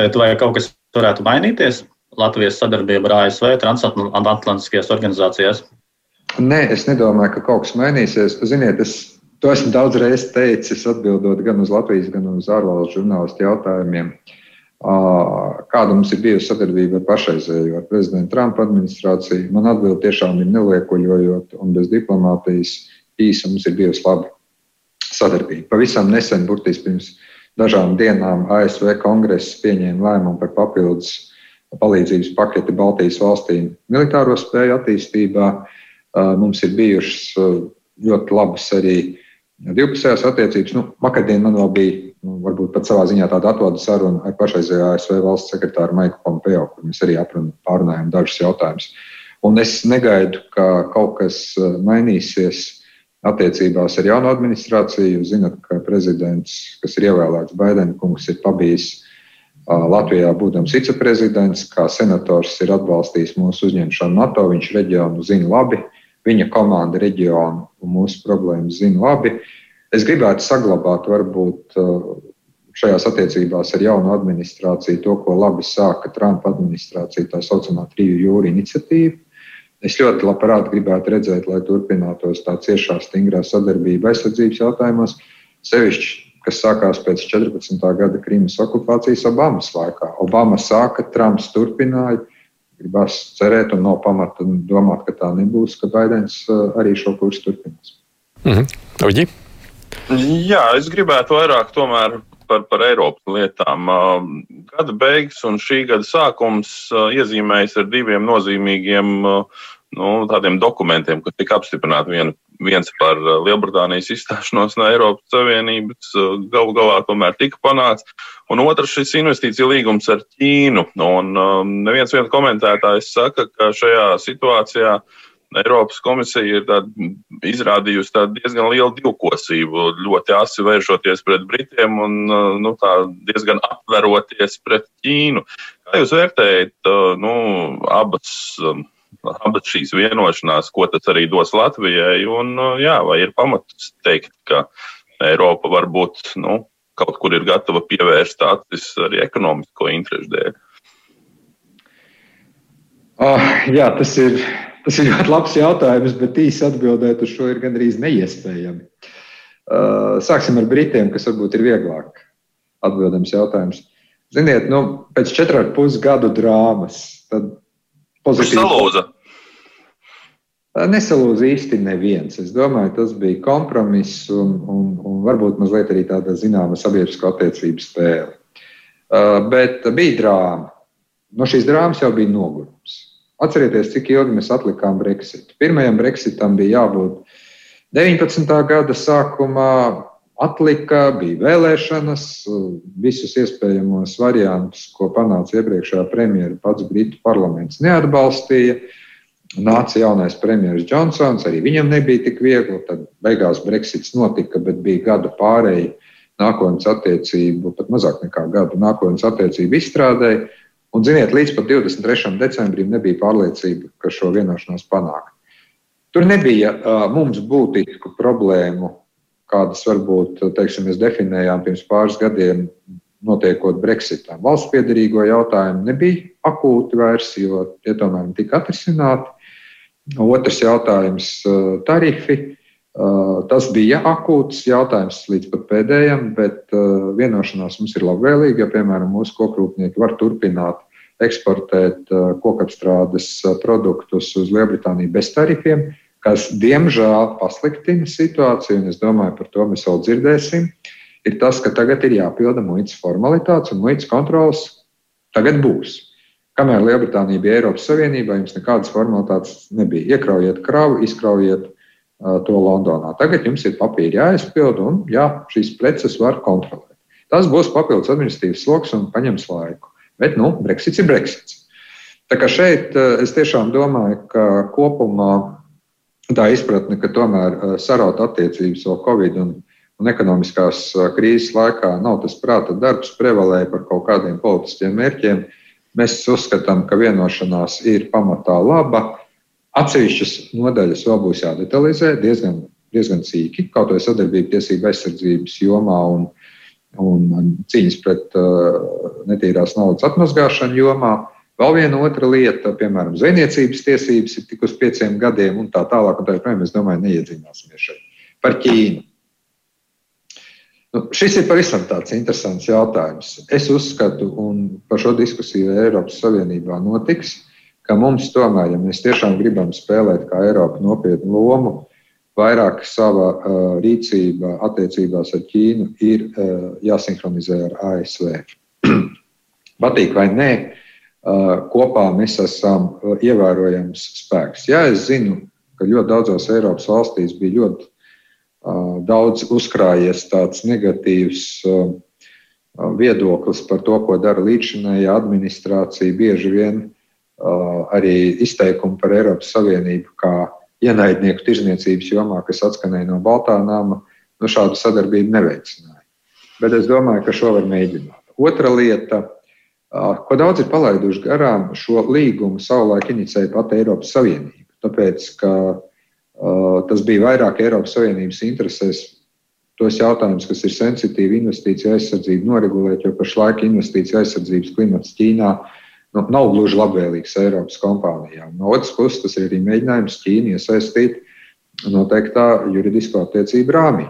Bet vai kaut kas varētu mainīties Latvijas sadarbība ar ASV transatlantiskajās organizācijās? Nē, es nedomāju, ka kaut kas mainīsies. Ziniet, es to esmu daudz reizes teicis, atbildot gan uz Latvijas, gan uz ārvalstu žurnālistu jautājumiem. Kāda mums ir bijusi sadarbība ar pašreizējo ar prezidenta Trumpa administrāciju? Man atbilde tiešām ir neliekoļojot un bez diplomātijas īsa mums ir bijusi laba sadarbība. Pavisam nesen, burtiski pirms dažām dienām ASV kongress pieņēma lēmumu par papildus palīdzības paketi Baltijas valstīm militāro spēju attīstībā. Mums ir bijušas ļoti labas arī divpusējās attiecības. Nu, Vakardien man vēl bija, nu, varbūt pat savā ziņā tāda atvada saruna ar pašreizējo ASV valsts sekretāru Maiku Pompeo, kur mēs arī pārunājam dažus jautājumus. Un es negaidu, ka kaut kas mainīsies attiecībās ar jauno administrāciju. Jūs zināt, ka prezidents, kas ir ievēlēts Baidena kungs, ir pabijis Latvijā būdams viceprezidents, kā senators, ir atbalstījis mūsu uzņemšanu NATO. Viņš reģionu zina labi, viņa komanda reģionu un mūsu problēmas zina labi. Es gribētu saglabāt varbūt šajās attiecībās ar jaunu administrāciju to, ko labi sāka Trumpa administrācija, tā saucamā triju jūra iniciatīva. Es ļoti labprāt gribētu redzēt, lai turpinātos tā ciešā, stingrā sadarbība aizsardzības jautājumos, sevišķi, kas sākās pēc 14. gada Krīmas okupācijas Obamas laikā. Obama sāka, Trumps turpināja. Gribas cerēt, un nav pamata domāt, ka tā nebūs, ka Baidens uh, arī šo kursu turpinās. Mm -hmm. Jā, es gribētu vairāk tomēr par, par Eiropas lietām. Gada beigas un šī gada sākums iezīmējas ar diviem nozīmīgiem nu, dokumentiem, kas tika apstiprināti. Vien, viens par Lielbritānijas izstāšanos no Eiropas Savienības, galu galā tomēr tika panākts, un otrs šis investīcija līgums ar Ķīnu. Un, um, neviens komentētājs saka, ka šajā situācijā uh, Eiropas komisija ir izrādījusi tādu diezgan lielu divkosību, ļoti asi vēršoties pret Britiem un nu, diezgan apveroties pret Ķīnu. Kā jūs vērtējat nu, abas? Abas šīs vienošanās, ko tas arī dos Latvijai, un jā, vai ir pamats teikt, ka Eiropa varbūt nu, kaut kur ir gatava pievērst acis arī ekonomisko interešu dēļ? Oh, jā, tas ir Tas ir ļoti labs jautājums, bet īsi atbildēt uz šo ir gandrīz neiespējami. Uh, sāksim ar Britiem, kas varbūt ir vieglāk atbildams jautājums. Ziniet, nu, pēc četriem ar pus gadu drāmas, tad pozitīvi. Salūza. Uh, nesalūza īsti neviens. Es domāju, tas bija kompromiss un, un, un varbūt mazliet arī tāda zināma sabiedrisko attiecību spēle. Uh, bet bija drāma. No šīs drāmas jau bija nogurums. Atcerieties, cik ilgi mēs atlikām Brexit. Pirmajam Brexitam bija jābūt 19. gada sākumā, atlika, bija vēlēšanas, visus iespējamos variantus, ko panāca iepriekšējā premjera, pats Britu parlaments neatbalstīja. Nāca jaunais premjerministrs Džonsons, arī viņam nebija tik viegli. Tad beigās Brexits notika, bet bija gada pārēja nākotnes attiecību, pat mazāk nekā gadu nākotnes attiecību izstrādēji. Un, ziniet, līdz pat 23. decembrim nebija pārliecība, ka šo vienošanos panākt. Tur nebija uh, mums būtisku problēmu, kādas varbūt teiksim, mēs definējām pirms pāris gadiem, notiekot Brexitam. Valsts piedarīgo jautājumu nebija akūti vairs, jo tie tomēr tika atrisināti. Otrs jautājums - tarifi. Tas bija akūts jautājums līdz pat pēdējam, bet vienošanās mums ir labvēlīga. Ja, piemēram, mūsu kokrūpnieki var turpināt eksportēt kokapstrādes produktus uz Lielbritāniju bez tarifiem, kas diemžēl pasliktina situāciju, un es domāju, par to mēs vēl dzirdēsim, ir tas, ka tagad ir jāpilda muitas formalitātes, un muitas kontrols tagad būs. Kamēr Lielbritānija bija Eiropas Savienībā, jums nekādas formalitātes nebija. Iekraujiet kravu, izkraujiet uh, to Londonā. Tagad jums ir papīri jāizpild, un jā, šīs preces var kontrolēt. Tas būs papildus administratīvs sloks un paņems laiku. Bet nu, Brexits ir Brexits. Tā kā šeit es tiešām domāju, ka kopumā tā izpratne, ka tomēr saraut attiecības vēl Covid un, un ekonomiskās krīzes laikā nav tas prāta darbs, prevalēja par kaut kādiem politiskiem mērķiem. Mēs uzskatām, ka vienošanās ir pamatā laba. Atsevišķas nodaļas vēl būs jādetalizē diezgan, diezgan sīki, kaut vai sadarbība tiesību aizsardzības jomā un, un cīņas pret uh, netīrās naudas atmazgāšanu jomā. Vēl viena otra lieta, piemēram, zvejniecības tiesības ir tik uz pieciem gadiem un tā tālāk. Un tā joprojām, es domāju, neiedzināsimies šeit. Par Ķīnu. Nu, šis ir pavisam tāds interesants jautājums. Es uzskatu, un par šo diskusiju Eiropas Savienībā notiks, ka mums tomēr, ja mēs tiešām gribam spēlēt kā Eiropa nopietnu lomu, vairāk sava uh, rīcība attiecībās ar Ķīnu ir uh, jāsinhronizē ar ASV. Patīk vai nē, uh, kopā mēs esam ievērojams spēks. Jā, es zinu, ka ļoti daudzās Eiropas valstīs bija ļoti uh, daudz uzkrājies tāds negatīvs viedoklis par to, ko dara līdzinājā administrācija. Bieži vien arī izteikumi par Eiropas Savienību kā ienaidnieku tirzniecības jomā, kas atskanēja no Baltā nama, nu, šādu sadarbību neveicināja. Bet es domāju, ka šo var mēģināt. Otra lieta Ko daudz ir palaiduši garām, šo līgumu savulaik inicēja pati Eiropas Savienība. Tāpēc, ka uh, tas bija vairāk Eiropas Savienības interesēs tos jautājumus, kas ir sensitīvi investīciju aizsardzību, noregulēt, jo pašlaik investīciju aizsardzības klimats Ķīnā nu, nav gluži labvēlīgs Eiropas kompānijām. No otras puses, tas ir arī mēģinājums Ķīnu iesaistīt noteiktā juridisko attiecību rāmī.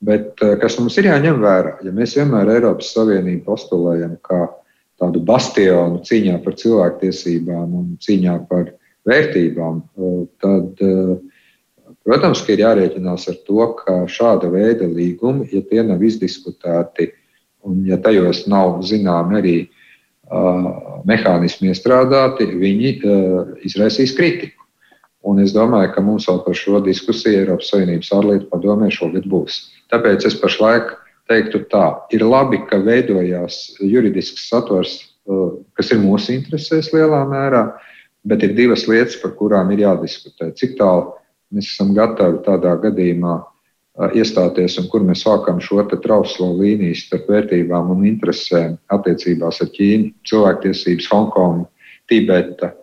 Bet kas mums ir jāņem vērā, ja mēs vienmēr Eiropas Savienību postulējam kā tādu bastionu cīņā par cilvēktiesībām un cīņā par vērtībām, tad, protams, ir jārēķinās ar to, ka šāda veida līgumi, ja tie nav izdiskutēti un ja tajos nav zināmi arī uh, mehānismi iestrādāti, viņi uh, izraisīs kritiku. Un es domāju, ka mums vēl par šo diskusiju Eiropas Savienības ārlietu padomē šogad būs. Tāpēc es pašlaik teiktu tā, ir labi, ka veidojās juridisks satvers, uh, kas ir mūsu interesēs lielā mērā, bet ir divas lietas, par kurām ir jādiskutē. Cik tālu mēs esam gatavi tādā gadījumā uh, iestāties un kur mēs sākam šo trauslo līniju starp vērtībām un interesēm attiecībās ar Ķīnu, cilvēktiesības, Hongkongu, Tibeta,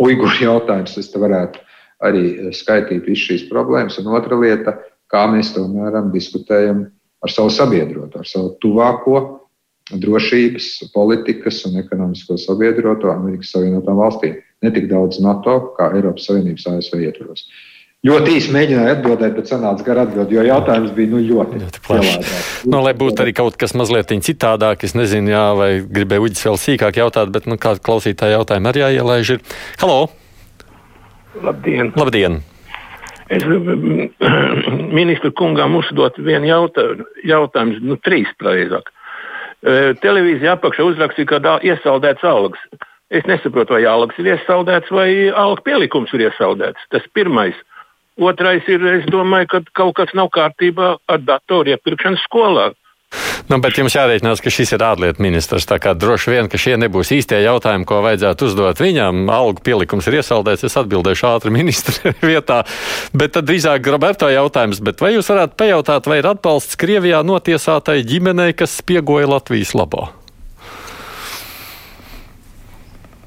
Uiguru jautājums. Es te varētu arī skaitīt visas šīs problēmas. Un otra lieta, kā mēs tomēr diskutējam ar savu sabiedroto, ar savu tuvāko drošības, politikas un ekonomisko sabiedroto Amerikas Savienotām valstīm. Ne tik daudz NATO kā Eiropas Savienības ASV ietvaros. Ļoti īsi mēģināju atbildēt, bet sanāca gara atbildi, jo jautājums bija nu, ļoti, ļoti plašs. Nu, lai būtu arī kaut kas mazliet citādāk, es nezinu, jā, vai gribēju Uģis vēl sīkāk jautāt, bet nu, kāda klausītāja jautājuma arī jāielaiž. Ir. Halo! Labdien! Labdien. Es gribu ministru kungām uzdot vienu jautājumu, jautājumu nu, trīs precīzāk. E, televīzija apakšā uzrakstīja, ka iesaldēts algas. Es nesaprotu, vai algas ir iesaldēts vai alga pielikums ir iesaldēts. Tas pirmais. Otrais ir, es domāju, ka kaut kas nav kārtībā ar datoru iepirkšanu skolā. Nu, bet jums jārēķinās, ka šis ir ārlietu ministrs. Tā kā droši vien, ka šie nebūs īstie jautājumi, ko vajadzētu uzdot viņam. Algu pielikums ir iesaldēts, es atbildēšu ātri ministra vietā. Bet tad drīzāk Roberto jautājums, vai jūs varētu pajautāt, vai ir atbalsts Krievijā notiesātai ģimenei, kas spiegoja Latvijas labo?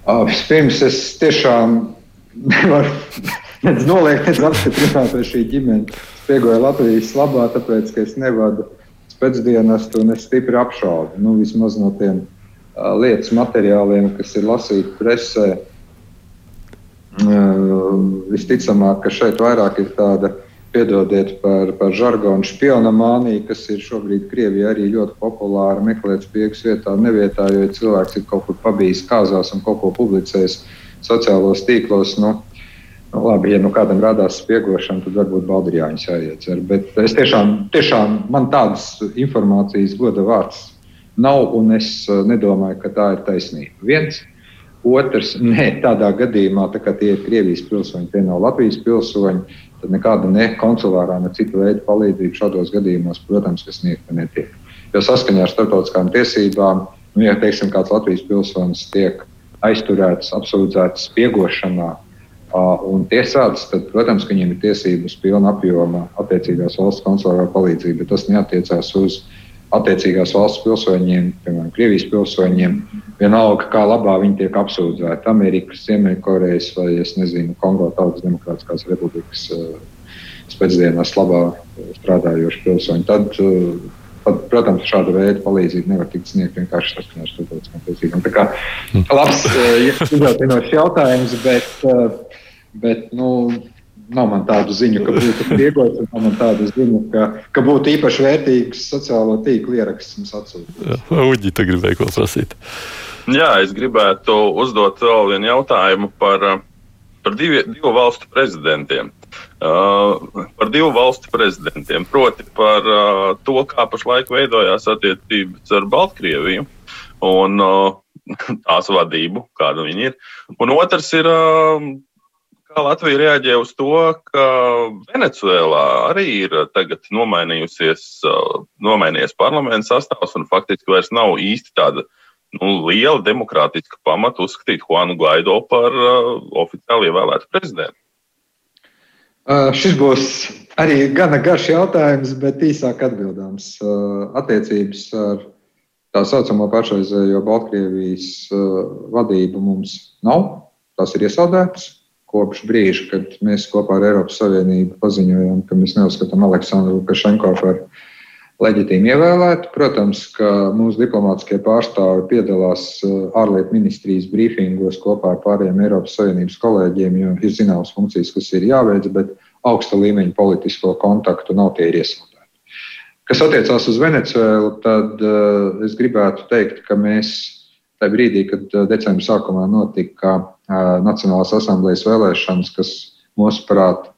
Vispirms es tiešām nevaru noliegt, apstiprināt, vai šī ģimene spiegoja Latvijas labā, tāpēc, ka es nevadu pēcdienestu un es stipri apšaubu. Nu, vismaz no tiem uh, lietas materiāliem, kas ir lasīti presē. Uh, visticamāk, ka šeit vairāk ir tāda, piedodiet par, par žargonu, špionamānija, kas ir šobrīd Krievijā arī ļoti populāra. Meklēt spiegus vietā, nevietā, jo cilvēks ir kaut kur pabijis kāzās un kaut ko publicējis sociālos tīklos. Nu, Nu, labi, ja nu kādam rādās spiegošana, tad varbūt Baldriāņus jāietver. Bet es tiešām, tiešām man tādas informācijas goda vārds nav, un es uh, nedomāju, ka tā ir taisnība. Viens. Otrs, nē, tādā gadījumā, tā kā tie ir Krievijas pilsoņi, tie nav Latvijas pilsoņi, tad nekāda ne konsulārā, ne citu veidu palīdzība šādos gadījumos, protams, sniegta netiek. Jo saskaņā ar starptautiskām tiesībām, nu, ja teiksim, kāds Latvijas pilsonis tiek aizturēts, apsūdzēts spiegošanā, un tiesāts, tad, protams, ka viņiem ir tiesības pilna apjoma attiecīgās valsts konsulārā palīdzība, bet tas neatiecās uz attiecīgās valsts pilsoņiem, piemēram, Krievijas pilsoņiem. Vienalga, kā labā viņi tiek apsūdzēti, Amerikas, Ziemeļkorejas vai, es nezinu, Kongo Tautas Demokrātiskās republikas spēcdienās labā strādājoši pilsoņi. Tad, Pat, protams, šāda veida palīdzība nevar tikt sniegta vienkārši saskaņā ar starptautiskām tiesībām. Tā kā labs, iedrošinošs jautājums, bet Bet nu, nav man tādu ziņu, ka būtu spiegots, un nav man tādu ziņu, ka, ka būtu īpaši vērtīgs sociālo tīklu ieraksts mums atsūtīt. Uģi, tu gribēji ko prasīt? Jā, es gribētu uzdot vēl vienu jautājumu par, par divi, divu valstu prezidentiem. Uh, par divu valstu prezidentiem, proti par uh, to, kā pašlaik veidojās attiecības ar Baltkrieviju un uh, tās vadību, kāda viņi ir. Un otrs ir uh, Kā Latvija reaģē uz to, ka Venecuēlā arī ir tagad nomainījusies, parlaments sastāvs un faktiski vairs nav īsti tāda nu, liela demokrātiska pamata uzskatīt Juanu Gaido par uh, oficiāli ievēlētu prezidentu? Šis būs arī gana garš jautājums, bet īsāk atbildāms. Attiecības ar tā saucamo pašreizējo Baltkrievijas vadību mums nav. Tas ir iesaldēts kopš brīža, kad mēs kopā ar Eiropas Savienību paziņojām, ka mēs neuzskatām Aleksandru Lukašenko par leģitīmi ievēlētu. Protams, ka mūsu diplomātiskie pārstāvi piedalās ārlietu ministrijas brīfingos kopā ar pārējiem Eiropas Savienības kolēģiem, jo ir zināmas funkcijas, kas ir jāveic, bet augsta līmeņa politisko kontaktu nav tie iesaldēti. Kas attiecās uz Venecuēlu, tad uh, es gribētu teikt, ka mēs tajā brīdī, kad uh, decembra sākumā notika uh, Nacionālās asamblejas vēlēšanas, kas mūsuprāt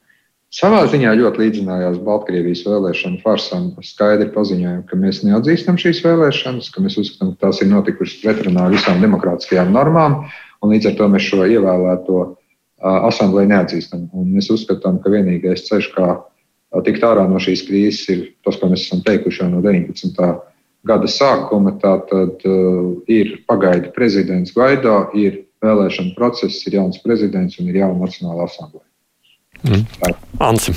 savā ziņā ļoti līdzinājās Baltkrievijas vēlēšanu farsam, skaidri paziņojām, ka mēs neatzīstam šīs vēlēšanas, ka mēs uzskatām, ka tās ir notikušas pretrunā visām demokrātiskajām normām, un līdz ar to mēs šo ievēlēto asambleju neatzīstam. Un mēs uzskatām, ka vienīgais ceļš, kā tikt ārā no šīs krīzes ir tas, ko mēs esam teikuši jau no 19. gada sākuma. Tātad uh, ir pagaidu prezidents Gaido, ir vēlēšana process, ir jauns prezidents un ir jauna Nacionāla asambleja. Mm. Ansi.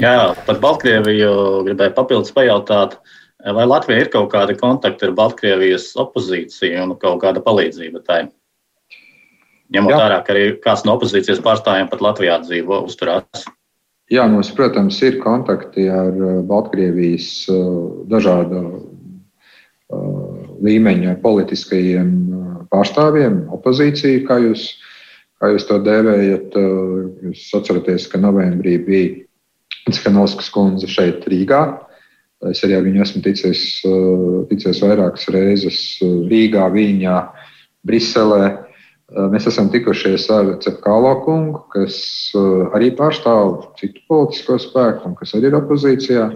Jā, par Baltkrieviju gribēju papildus pajautāt, vai Latvijai ir kaut kādi kontakti ar Baltkrievijas opozīciju un kaut kāda palīdzība tai? Ņemot vērā, ka arī kāds no opozīcijas pārstāvjiem pat Latvijā dzīvo, uzturās. Jā, mums, protams, ir kontakti ar uh, Baltkrievijas uh, dažādu uh, līmeņa politiskajiem pārstāvjiem, opozīciju, kā jūs, kā jūs to dēvējat. Jūs atceraties, ka novembrī bija Skanovskas kundze šeit Rīgā. Es arī ar viņu esmu ticies, ticies vairākas reizes Rīgā, Viņā, Briselē. Mēs esam tikušies ar Cepkālo kungu, kas arī pārstāv citu politisko spēku un kas arī ir opozīcijā,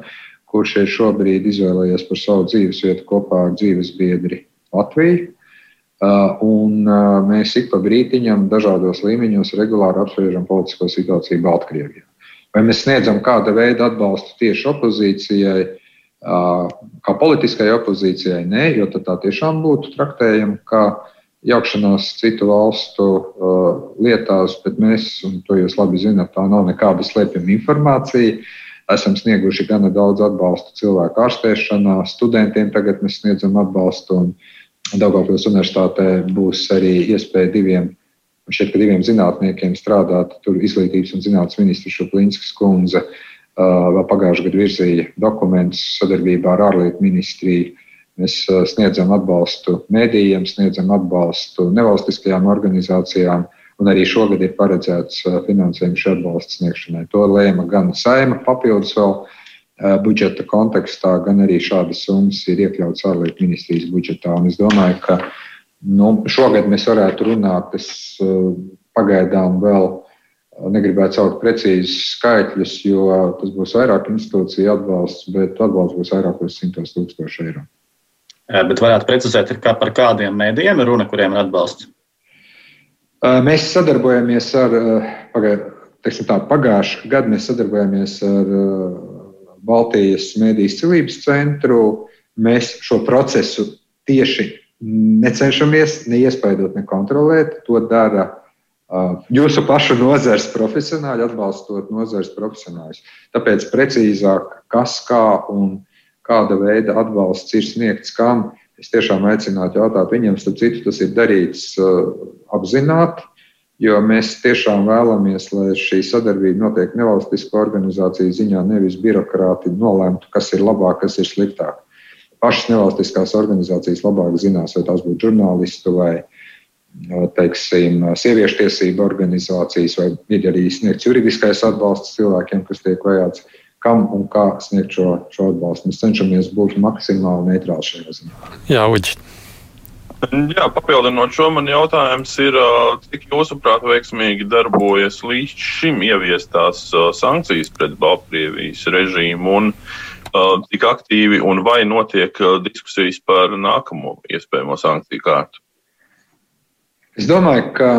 kurš ir šobrīd izvēlējies par savu dzīvesvietu kopā ar dzīves biedri Latviju. Un mēs ik pa brītiņam dažādos līmeņos regulāri apspriežam politisko situāciju Baltkrievijā. Vai mēs sniedzam kāda veida atbalstu tieši opozīcijai, kā politiskai opozīcijai? Nē, jo tā tiešām būtu traktējama kā jaukšanās citu valstu lietās, bet mēs, un to jūs labi zināt, tā nav nekāda slēpjama informācija. Esam snieguši gana daudz atbalstu cilvēku ārstēšanā, studentiem tagad mēs sniedzam atbalstu. Daugopils universitātē būs arī iespēja diviem, šeit diviem zinātniekiem strādāt. Tur izglītības un zinātnes ministrs Šuplīnskas kundze vēl pagājušajā gadā virzīja dokumentus sadarbībā ar ārlietu ministriju Mēs sniedzam atbalstu mēdījiem, sniedzam atbalstu nevalstiskajām organizācijām, un arī šogad ir paredzēts finansējums šī atbalsta sniegšanai. To lēma gan saima papildus vēl budžeta kontekstā, gan arī šādas summas ir iekļautas ārlietu ministrijas budžetā. Un es domāju, ka nu, šogad mēs varētu runāt, es pagaidām vēl negribētu saukt precīzus skaitļus, jo tas būs vairāk institūciju atbalsts, bet atbalsts būs vairākos simtos tūkstošu eiro. Bet varētu precizēt, kā par kādiem mēdījiem ir runa, kuriem ir atbalsts? Mēs sadarbojamies ar, tā, pagājušā gada mēs sadarbojāmies ar Baltijas Mēdīs cilības centru. Mēs šo procesu tieši necenšamies neiespaidot, ne kontrolēt. To dara jūsu pašu nozares profesionāļi, atbalstot nozares profesionāļus. Tāpēc precīzāk, kas, kā un kā kāda veida atbalsts ir sniegts kam. Es tiešām aicinātu jautāt viņiem, starp citu, tas ir darīts uh, apzināti, jo mēs tiešām vēlamies, lai šī sadarbība notiek nevalstisko organizāciju ziņā, nevis birokrāti nolēmtu, kas ir labāk, kas ir sliktāk. Pašas nevalstiskās organizācijas labāk zinās, vai tās būtu žurnālisti vai uh, teiksim, sieviešu tiesību organizācijas, vai ir arī sniegts juridiskais atbalsts cilvēkiem, kas tiek vajāts kam un kā sniegt šo, šo atbalstu. Mēs cenšamies būt maksimāli neitrāli šajā ziņā. Jā, Uģi. Jā, papildinot šo, man jautājums ir, cik jūsuprāt veiksmīgi darbojas līdz šim ieviestās sankcijas pret Baltkrievijas režīmu un cik aktīvi un vai notiek diskusijas par nākamo iespējamo sankciju kārtu? Es domāju, ka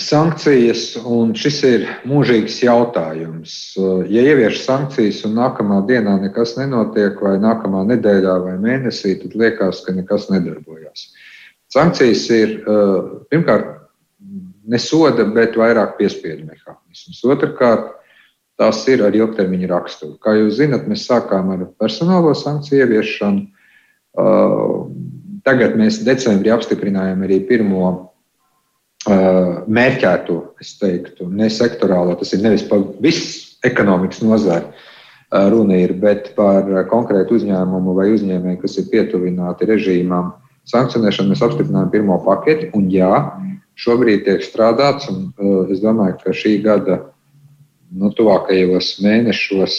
Sankcijas, un šis ir mūžīgs jautājums. Ja ievieš sankcijas un nākamā dienā nekas nenotiek, vai nākamā nedēļā vai mēnesī, tad liekas, ka nekas nedarbojas. Sankcijas ir pirmkārt ne soda, bet vairāk piespiedu mehānisms. Otrakārt, tās ir ar ilgtermiņa raksturu. Kā jūs zinat, mēs sākām ar personālo sankciju ieviešanu. Tagad mēs decembrī apstiprinājām arī pirmo mērķēto, es teiktu, ne sektorālo, tas ir nevis par visu ekonomikas nozari runa ir, bet par konkrētu uzņēmumu vai uzņēmēju, kas ir pietuvināti režīmām sankcionēšanu. Mēs apstiprinājām pirmo paketi, un jā, šobrīd tiek strādāts, un es domāju, ka šī gada nu, tuvākajos mēnešos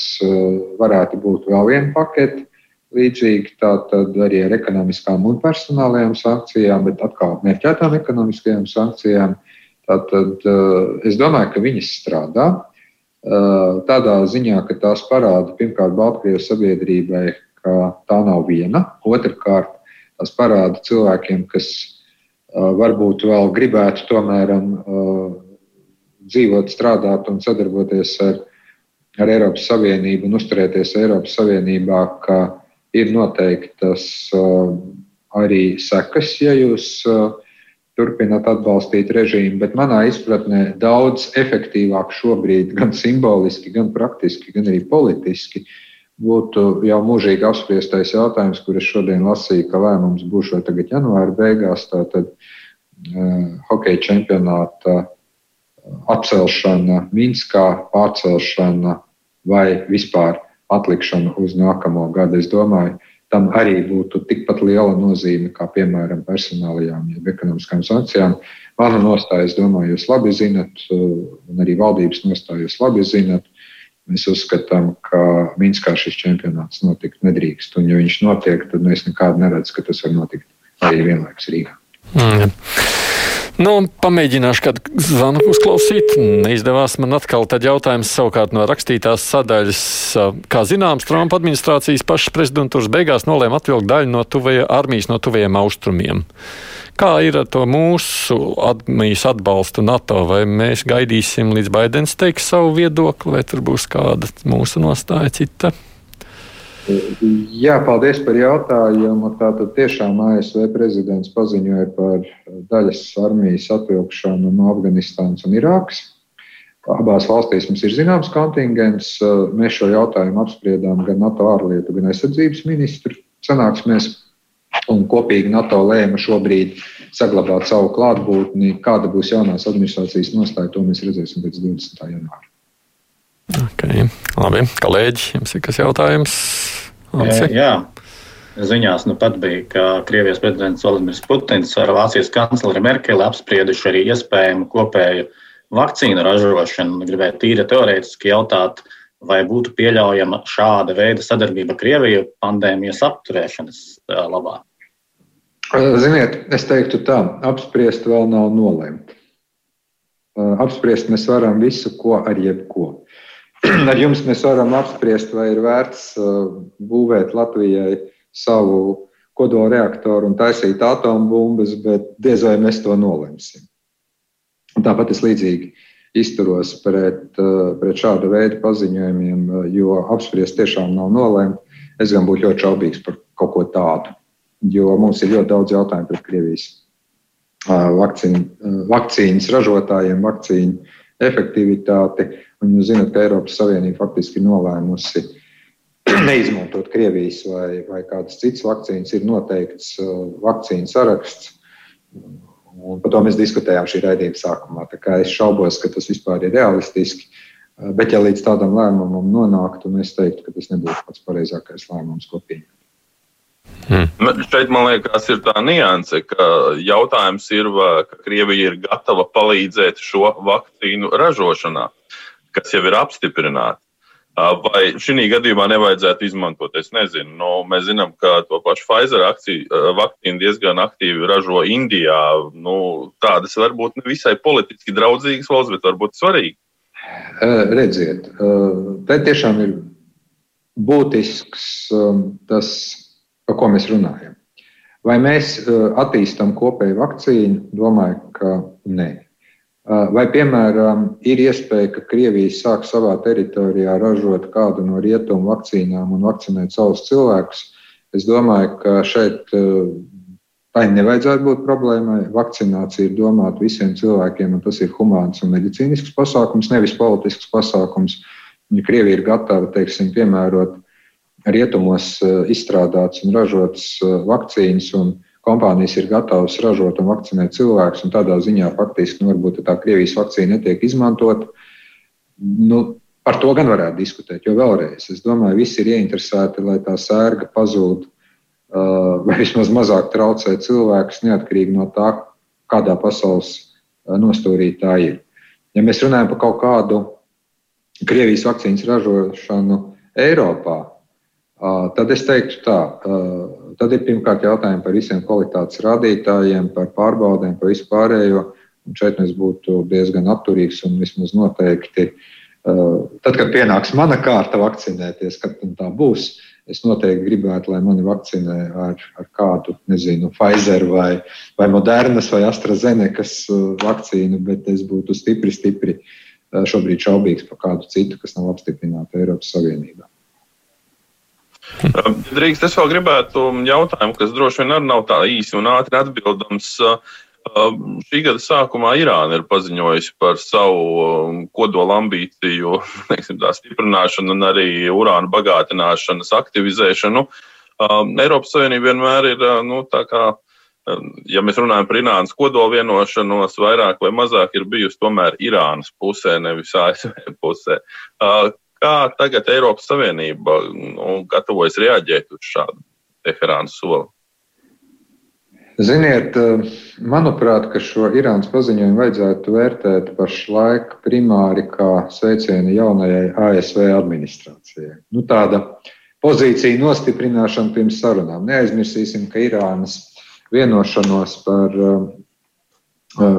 varētu būt vēl viena pakete līdzīgi tātad arī ar ekonomiskām un personālajām sankcijām, bet atkal mērķētām ekonomiskajām sankcijām. Tātad eh, es domāju, ka viņas strādā. Eh, tādā ziņā, ka tās parāda pirmkārt Baltkrievijas sabiedrībai, ka tā nav viena. Otrakārt, tās parāda cilvēkiem, kas eh, varbūt vēl gribētu tomēr dzīvot, strādāt un sadarboties ar, ar Eiropas Savienību un uzturēties Eiropas Savienībā, ka ir noteiktas uh, arī sekas, ja jūs uh, turpināt atbalstīt režīmu, bet manā izpratnē daudz efektīvāk šobrīd, gan simboliski, gan praktiski, gan arī politiski, būtu jau mūžīgi apspriestais jautājums, kurš šodien lasīju, ka lēmums būs jau tagad janvāra beigās, tātad uh, hokeja čempionāta atcelšana Minskā, pārcelšana vai vispār atlikšanu uz nākamo gadu. Es domāju, tam arī būtu tikpat liela nozīme kā, piemēram, personālajām, jeb ekonomiskām sankcijām. Mana nostāja, es domāju, jūs labi zinat, un arī valdības nostāja jūs labi zinat. Mēs uzskatām, ka Minskā šis čempionāts notikt nedrīkst. Un, ja viņš notiek, tad mēs nekādu neredzam, ka tas var notikt arī vienlaikus Rīgā. Mm. Nu, pamēģināšu kādu zvanu uzklausīt. Neizdevās man atkal tad jautājums savukārt no rakstītās sadaļas. Kā zināms, Trumpa administrācijas pašas prezidentūras beigās nolēma atvilkt daļu no tuvajā armijas no tuvajiem austrumiem. Kā ir ar to mūsu armijas atbalstu NATO? Vai mēs gaidīsim līdz Baidens teiks savu viedokli, vai tur būs kāda mūsu nostāja cita? Jā, paldies par jautājumu. Tātad tiešām ASV prezidents paziņoja par daļas armijas atvilkšanu no Afganistānas un Irākas. Abās valstīs mums ir zināms kontingents. Mēs šo jautājumu apspriedām gan NATO ārlietu, gan aizsardzības ministru sanāksmēs. Un kopīgi NATO lēma šobrīd saglabāt savu klātbūtni. Kāda būs jaunās administrācijas nostāja, to mēs redzēsim pēc 20. janvāra. Okay. Labi, kolēģi, jums ir kas jautājums? Ansi? Jā. Ziņās nu pat bija, ka Krievijas prezidents Vladimirs Putins ar Vācijas kancleri Merkeli apsprieduši arī iespējamu kopēju vakcīnu ražošanu. Gribēju tīri teorētiski jautāt, vai būtu pieļaujama šāda veida sadarbība Krieviju pandēmijas apturēšanas labā? Ziniet, es teiktu tā, apspriest vēl nav nolemta. Apspriest mēs varam visu, ko ar jebko. ar jums mēs varam apspriest, vai ir vērts uh, būvēt Latvijai savu kodolreaktoru un taisīt atombumbas, bet diez vai mēs to nolemsim. Un tāpat es līdzīgi izturos pret, uh, pret šāda veida paziņojumiem, uh, jo apspriest tiešām nav nolemta. Es gan būtu ļoti šaubīgs par kaut ko tādu, jo mums ir ļoti daudz jautājumu pret Krievijas vakcīnu, vakcīnas ražotājiem, vakcīnu efektivitāti. Un jūs zināt, ka Eiropas Savienība faktiski ir nolēmusi neizmantot Krievijas vai, vai kādas citas vakcīnas. Ir noteikts uh, vakcīnu saraksts. Un par to mēs diskutējām šī raidījuma sākumā. Es šaubos, ka tas vispār ir realistiski. Uh, bet, ja līdz tādam lēmumam nonāktu, es teiktu, ka tas nebūtu pats pareizākais lēmums, ko pieņemt. Hmm. Šeit man liekas, ir tā nianse, ka jautājums ir, vai Krievija ir gatava palīdzēt šo vakcīnu ražošanā kas jau ir apstiprināti. Vai šī gadījumā nevajadzētu izmantot? Es nezinu. Nu, mēs zinām, ka to pašu Pfizer vakcīnu diezgan aktīvi ražo Indijā. Nu, tādas varbūt ne visai politiski draudzīgas valsts, bet varbūt svarīgas. Redziet, te tiešām ir būtisks tas, par ko mēs runājam. Vai mēs attīstām kopēju vakcīnu? Domāju, ka nē. Vai, piemēram, ir iespēja, ka Krievija sāk savā teritorijā ražot kādu no rietumu vakcīnām un vakcinēt savus cilvēkus? Es domāju, ka šeit tai nevajadzētu būt problēmai. Vakcinācija ir domāta visiem cilvēkiem, un tas ir humāns un medicīnisks pasākums, nevis politisks pasākums. Ja Krievija ir gatava, teiksim, piemērot rietumos izstrādāts un ražots vakcīnas, un kompānijas ir gatavas ražot un vakcinēt cilvēkus, un tādā ziņā faktiski nu, varbūt tā Krievijas vakcīna netiek izmantota. Nu, par to gan varētu diskutēt, jo vēlreiz es domāju, visi ir ieinteresēti, lai tā sērga pazūd vai vismaz mazāk traucē cilvēkus, neatkarīgi no tā, kādā pasaules nostūrī tā ir. Ja mēs runājam par kaut kādu Krievijas vakcīnas ražošanu Eiropā, tad es teiktu tā, tad ir pirmkārt jautājumi par visiem kvalitātes rādītājiem, par pārbaudēm, par vispārējo. Un šeit es būtu diezgan atturīgs un vismaz noteikti, tad, kad pienāks mana kārta vakcinēties, kad tā būs, Es noteikti gribētu, lai mani vakcinē ar, ar kādu, nezinu, Pfizer vai, vai Modernas vai AstraZeneca uh, vakcīnu, bet es būtu stipri, stipri uh, šobrīd šaubīgs par kādu citu, kas nav apstiprināta Eiropas Savienībā. Um, drīkst, es vēl gribētu jautājumu, kas droši vien arī nav tā īsi un ātri atbildams. Uh, Um, šī gada sākumā Irāna ir paziņojusi par savu um, kodola ambīciju teiksim, tā, stiprināšanu un arī urāna bagātināšanas aktivizēšanu. Um, Eiropas Savienība vienmēr ir, uh, nu, tā kā, ja mēs runājam par Irānas kodola vienošanos, vairāk vai mazāk ir bijusi tomēr Irānas pusē, nevis ASV pusē. Kā tagad Eiropas Savienība nu, gatavojas reaģēt uz šādu Teherānas soli? Ziniet, eh, manuprāt, ka šo Irānas paziņojumu vajadzētu vērtēt pašlaik primāri kā sveicienu jaunajai ASV administrācijai. Nu, tāda pozīcija nostiprināšana pirms sarunām. Neaizmirsīsim, ka Irānas vienošanos par uh,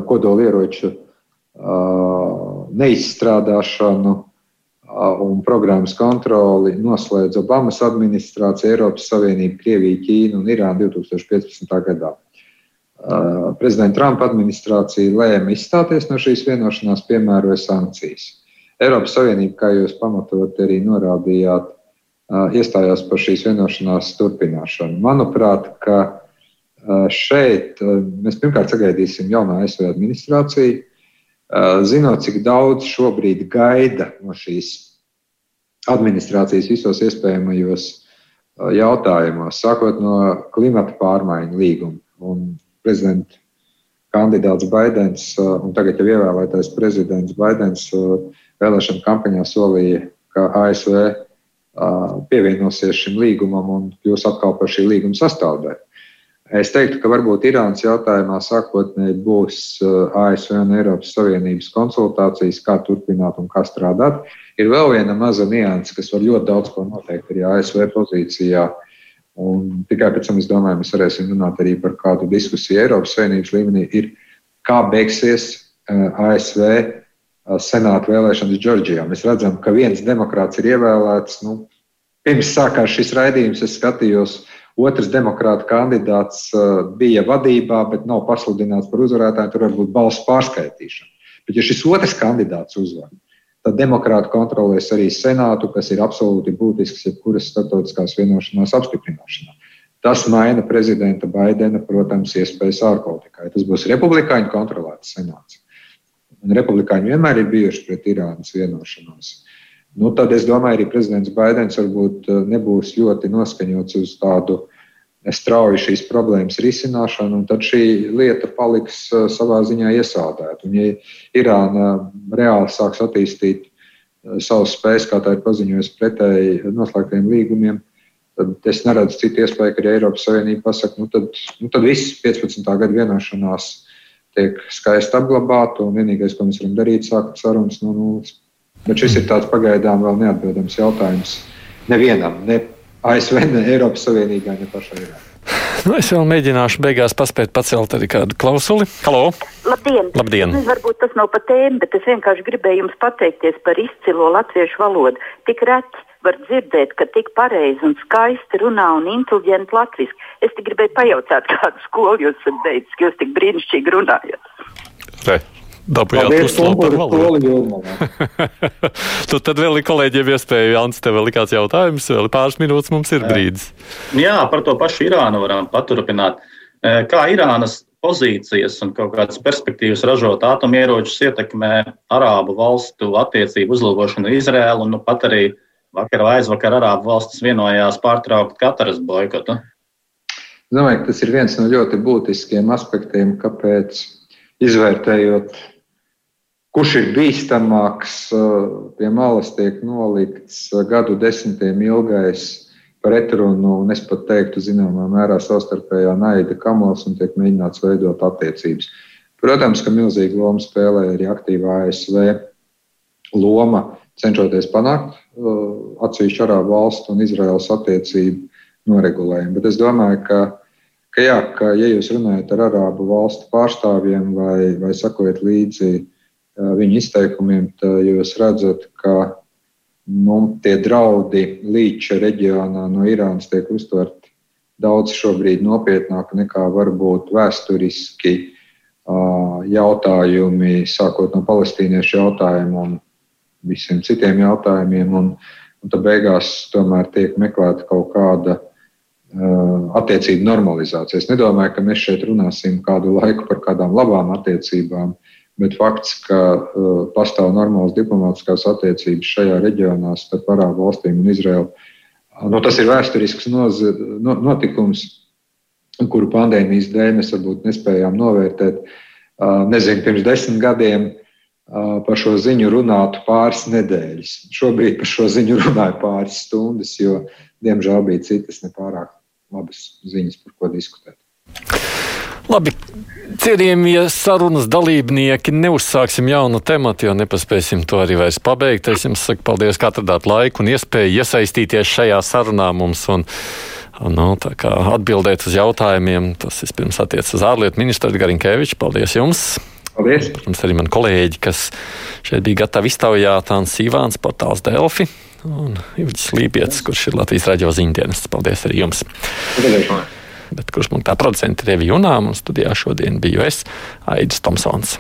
kodolieroču uh, neizstrādāšanu un programmas kontroli noslēdz Obamas administrācija, Eiropas Savienība, Krievija, Ķīna un Irāna 2015. gadā. Prezidenta Trumpa administrācija lēma izstāties no šīs vienošanās, piemēroja sankcijas. Eiropas Savienība, kā jūs pamatot arī norādījāt, iestājās par šīs vienošanās turpināšanu. Manuprāt, ka šeit mēs pirmkārt sagaidīsim jaunā ASV administrāciju, zinot, cik daudz šobrīd gaida no šīs administrācijas visos iespējamajos jautājumos, sākot no klimata pārmaiņu līguma. Un prezidenta kandidāts Baidens un tagad jau ievēlētais prezidents Baidens vēlēšana kampaņā solīja, ka ASV pievienosies šim līgumam un kļūs atkal par šī līguma sastāvdaļu. Es teiktu, ka varbūt Irānas jautājumā sākotnēji būs ASV un Eiropas Savienības konsultācijas, kā turpināt un kā strādāt. Ir vēl viena maza nianse, kas var ļoti daudz ko noteikt arī ASV pozīcijā uh, Un tikai pēc tam, es domāju, mēs varēsim runāt arī par kādu diskusiju Eiropas Savienības līmenī, ir, kā beigsies eh, ASV eh, senāta vēlēšanas Džordžijā. Mēs redzam, ka viens demokrāts ir ievēlēts. Nu, pirms sākās šis raidījums, es skatījos, otrs demokrāta kandidāts eh, bija vadībā, bet nav pasludināts par uzvarētāju. Tur var būt balsu pārskaitīšana. Bet, ja šis otrs kandidāts uzvar, Tad demokrāti kontrolēs arī senātu, kas ir absolūti būtisks jebkuras starptautiskās vienošanās apstiprināšanā. Tas maina prezidenta Baidena, protams, iespējas ārpolitikai. Tas būs republikāņu kontrolēts senāts. Un republikāņi vienmēr ir bijuši pret Irānas vienošanos. Nu, tad es domāju, arī prezidents Baidens varbūt eh, nebūs ļoti noskaņots uz tādu strauju šīs problēmas risināšanu, un tad šī lieta paliks uh, savā ziņā iesaldēta. Un, ja Irāna reāli sāks attīstīt savas spējas, kā tā ir paziņojusi pretēji noslēgtiem līgumiem, tad es neredzu citu iespēju, ka arī Eiropas Savienība pasakā, nu tad, nu tad viss 15. gada vienošanās tiek skaisti apglabāta, un vienīgais, ko mēs varam darīt, ir sākt sarunas no nulles. Bet šis ir tāds pagaidām vēl neatbildams jautājums nevienam, ne ASV, ne Eiropas Savienībai, ne pašai Irānai. Nu, es vēl mēģināšu beigās paspēt pacelt arī kādu klausuli. Halo! Labdien! Labdien. Nu, varbūt tas nav pa tēmu, bet es vienkārši gribēju jums pateikties par izcilo latviešu valodu. Tik reti var dzirdēt, ka tik pareizi un skaisti runā un inteliģenti latviešu. Es tikai gribēju pajautāt, kādu skolu jūs esat beidzis, ka jūs tik brīnišķīgi runājat. Re. Dabūjāt uzslavu par valodu. tu tad vēl ir kolēģiem iespēja, Jānis, tev vēl ir kāds jautājums, vēl pāris minūtes mums ir brīdis. Jā, par to pašu Irānu varam paturpināt. Kā Irānas pozīcijas un kaut kādas perspektīvas ražot atomieročus ietekmē Arābu valstu attiecību uzlabošanu Izrēlu un nu pat arī vakar vai aizvakar Arābu valstis vienojās pārtraukt Kataras boikotu. Es domāju, ka tas ir viens no ļoti būtiskiem aspektiem, kāpēc izvērtējot, kurš ir bīstamāks, pie malas tiek nolikts gadu desmitiem ilgais pretrunu, un es pat teiktu, zināmā mērā savstarpējā naida kamols un tiek mēģināts veidot attiecības. Protams, ka milzīgu lomu spēlē arī aktīvā ASV loma cenšoties panākt uh, atsevišķu arābu valstu un Izraels attiecību noregulējumu. Bet es domāju, ka, ka, jā, ka ja jūs runājat ar arābu valstu pārstāvjiem vai, vai sakojat līdzi uh, viņu izteikumiem, tad jūs redzat, ka nu, tie draudi līča reģionā no Irānas tiek uztverti daudz šobrīd nopietnāk nekā varbūt vēsturiski uh, jautājumi, sākot no palestīniešu jautājumu un visiem citiem jautājumiem. Un, un tad beigās tomēr tiek meklēta kaut kāda uh, attiecību normalizācija. Es nedomāju, ka mēs šeit runāsim kādu laiku par kādām labām attiecībām, bet fakts, ka uh, pastāv normālas diplomātiskās attiecības šajā reģionā starp Arābu valstīm un Izraelu, uh, nu, tas ir vēsturisks noz, no, notikums, kuru pandēmijas dēļ mēs varbūt nespējām novērtēt. Uh, nezinu, pirms desmit gadiem par šo ziņu runātu pāris nedēļas. Šobrīd par šo ziņu runāju pāris stundas, jo, diemžēl, bija citas nepārāk labas ziņas, par ko diskutēt. Labi, cienījamie sarunas dalībnieki, neuzsāksim jaunu tematu, jo nepaspēsim to arī vairs pabeigt. Es jums saku paldies, ka atradāt laiku un iespēju iesaistīties šajā sarunā mums un, nu, atbildēt uz jautājumiem. Tas vispirms attiecas uz ārlietu ministru Garinkeviču. Paldies jums! Paldies! Protams, arī man kolēģi, kas šeit bija gatavi iztaujāt, Ants Ivāns, portāls Delfi un Ivģis Lībijams, kurš ir Latvijas raidījuma ziņdienas. Paldies arī jums! Paldies. Bet kurš man tā producents ir Revija Junām, un studijā šodien biju es, Aidis Tomsons.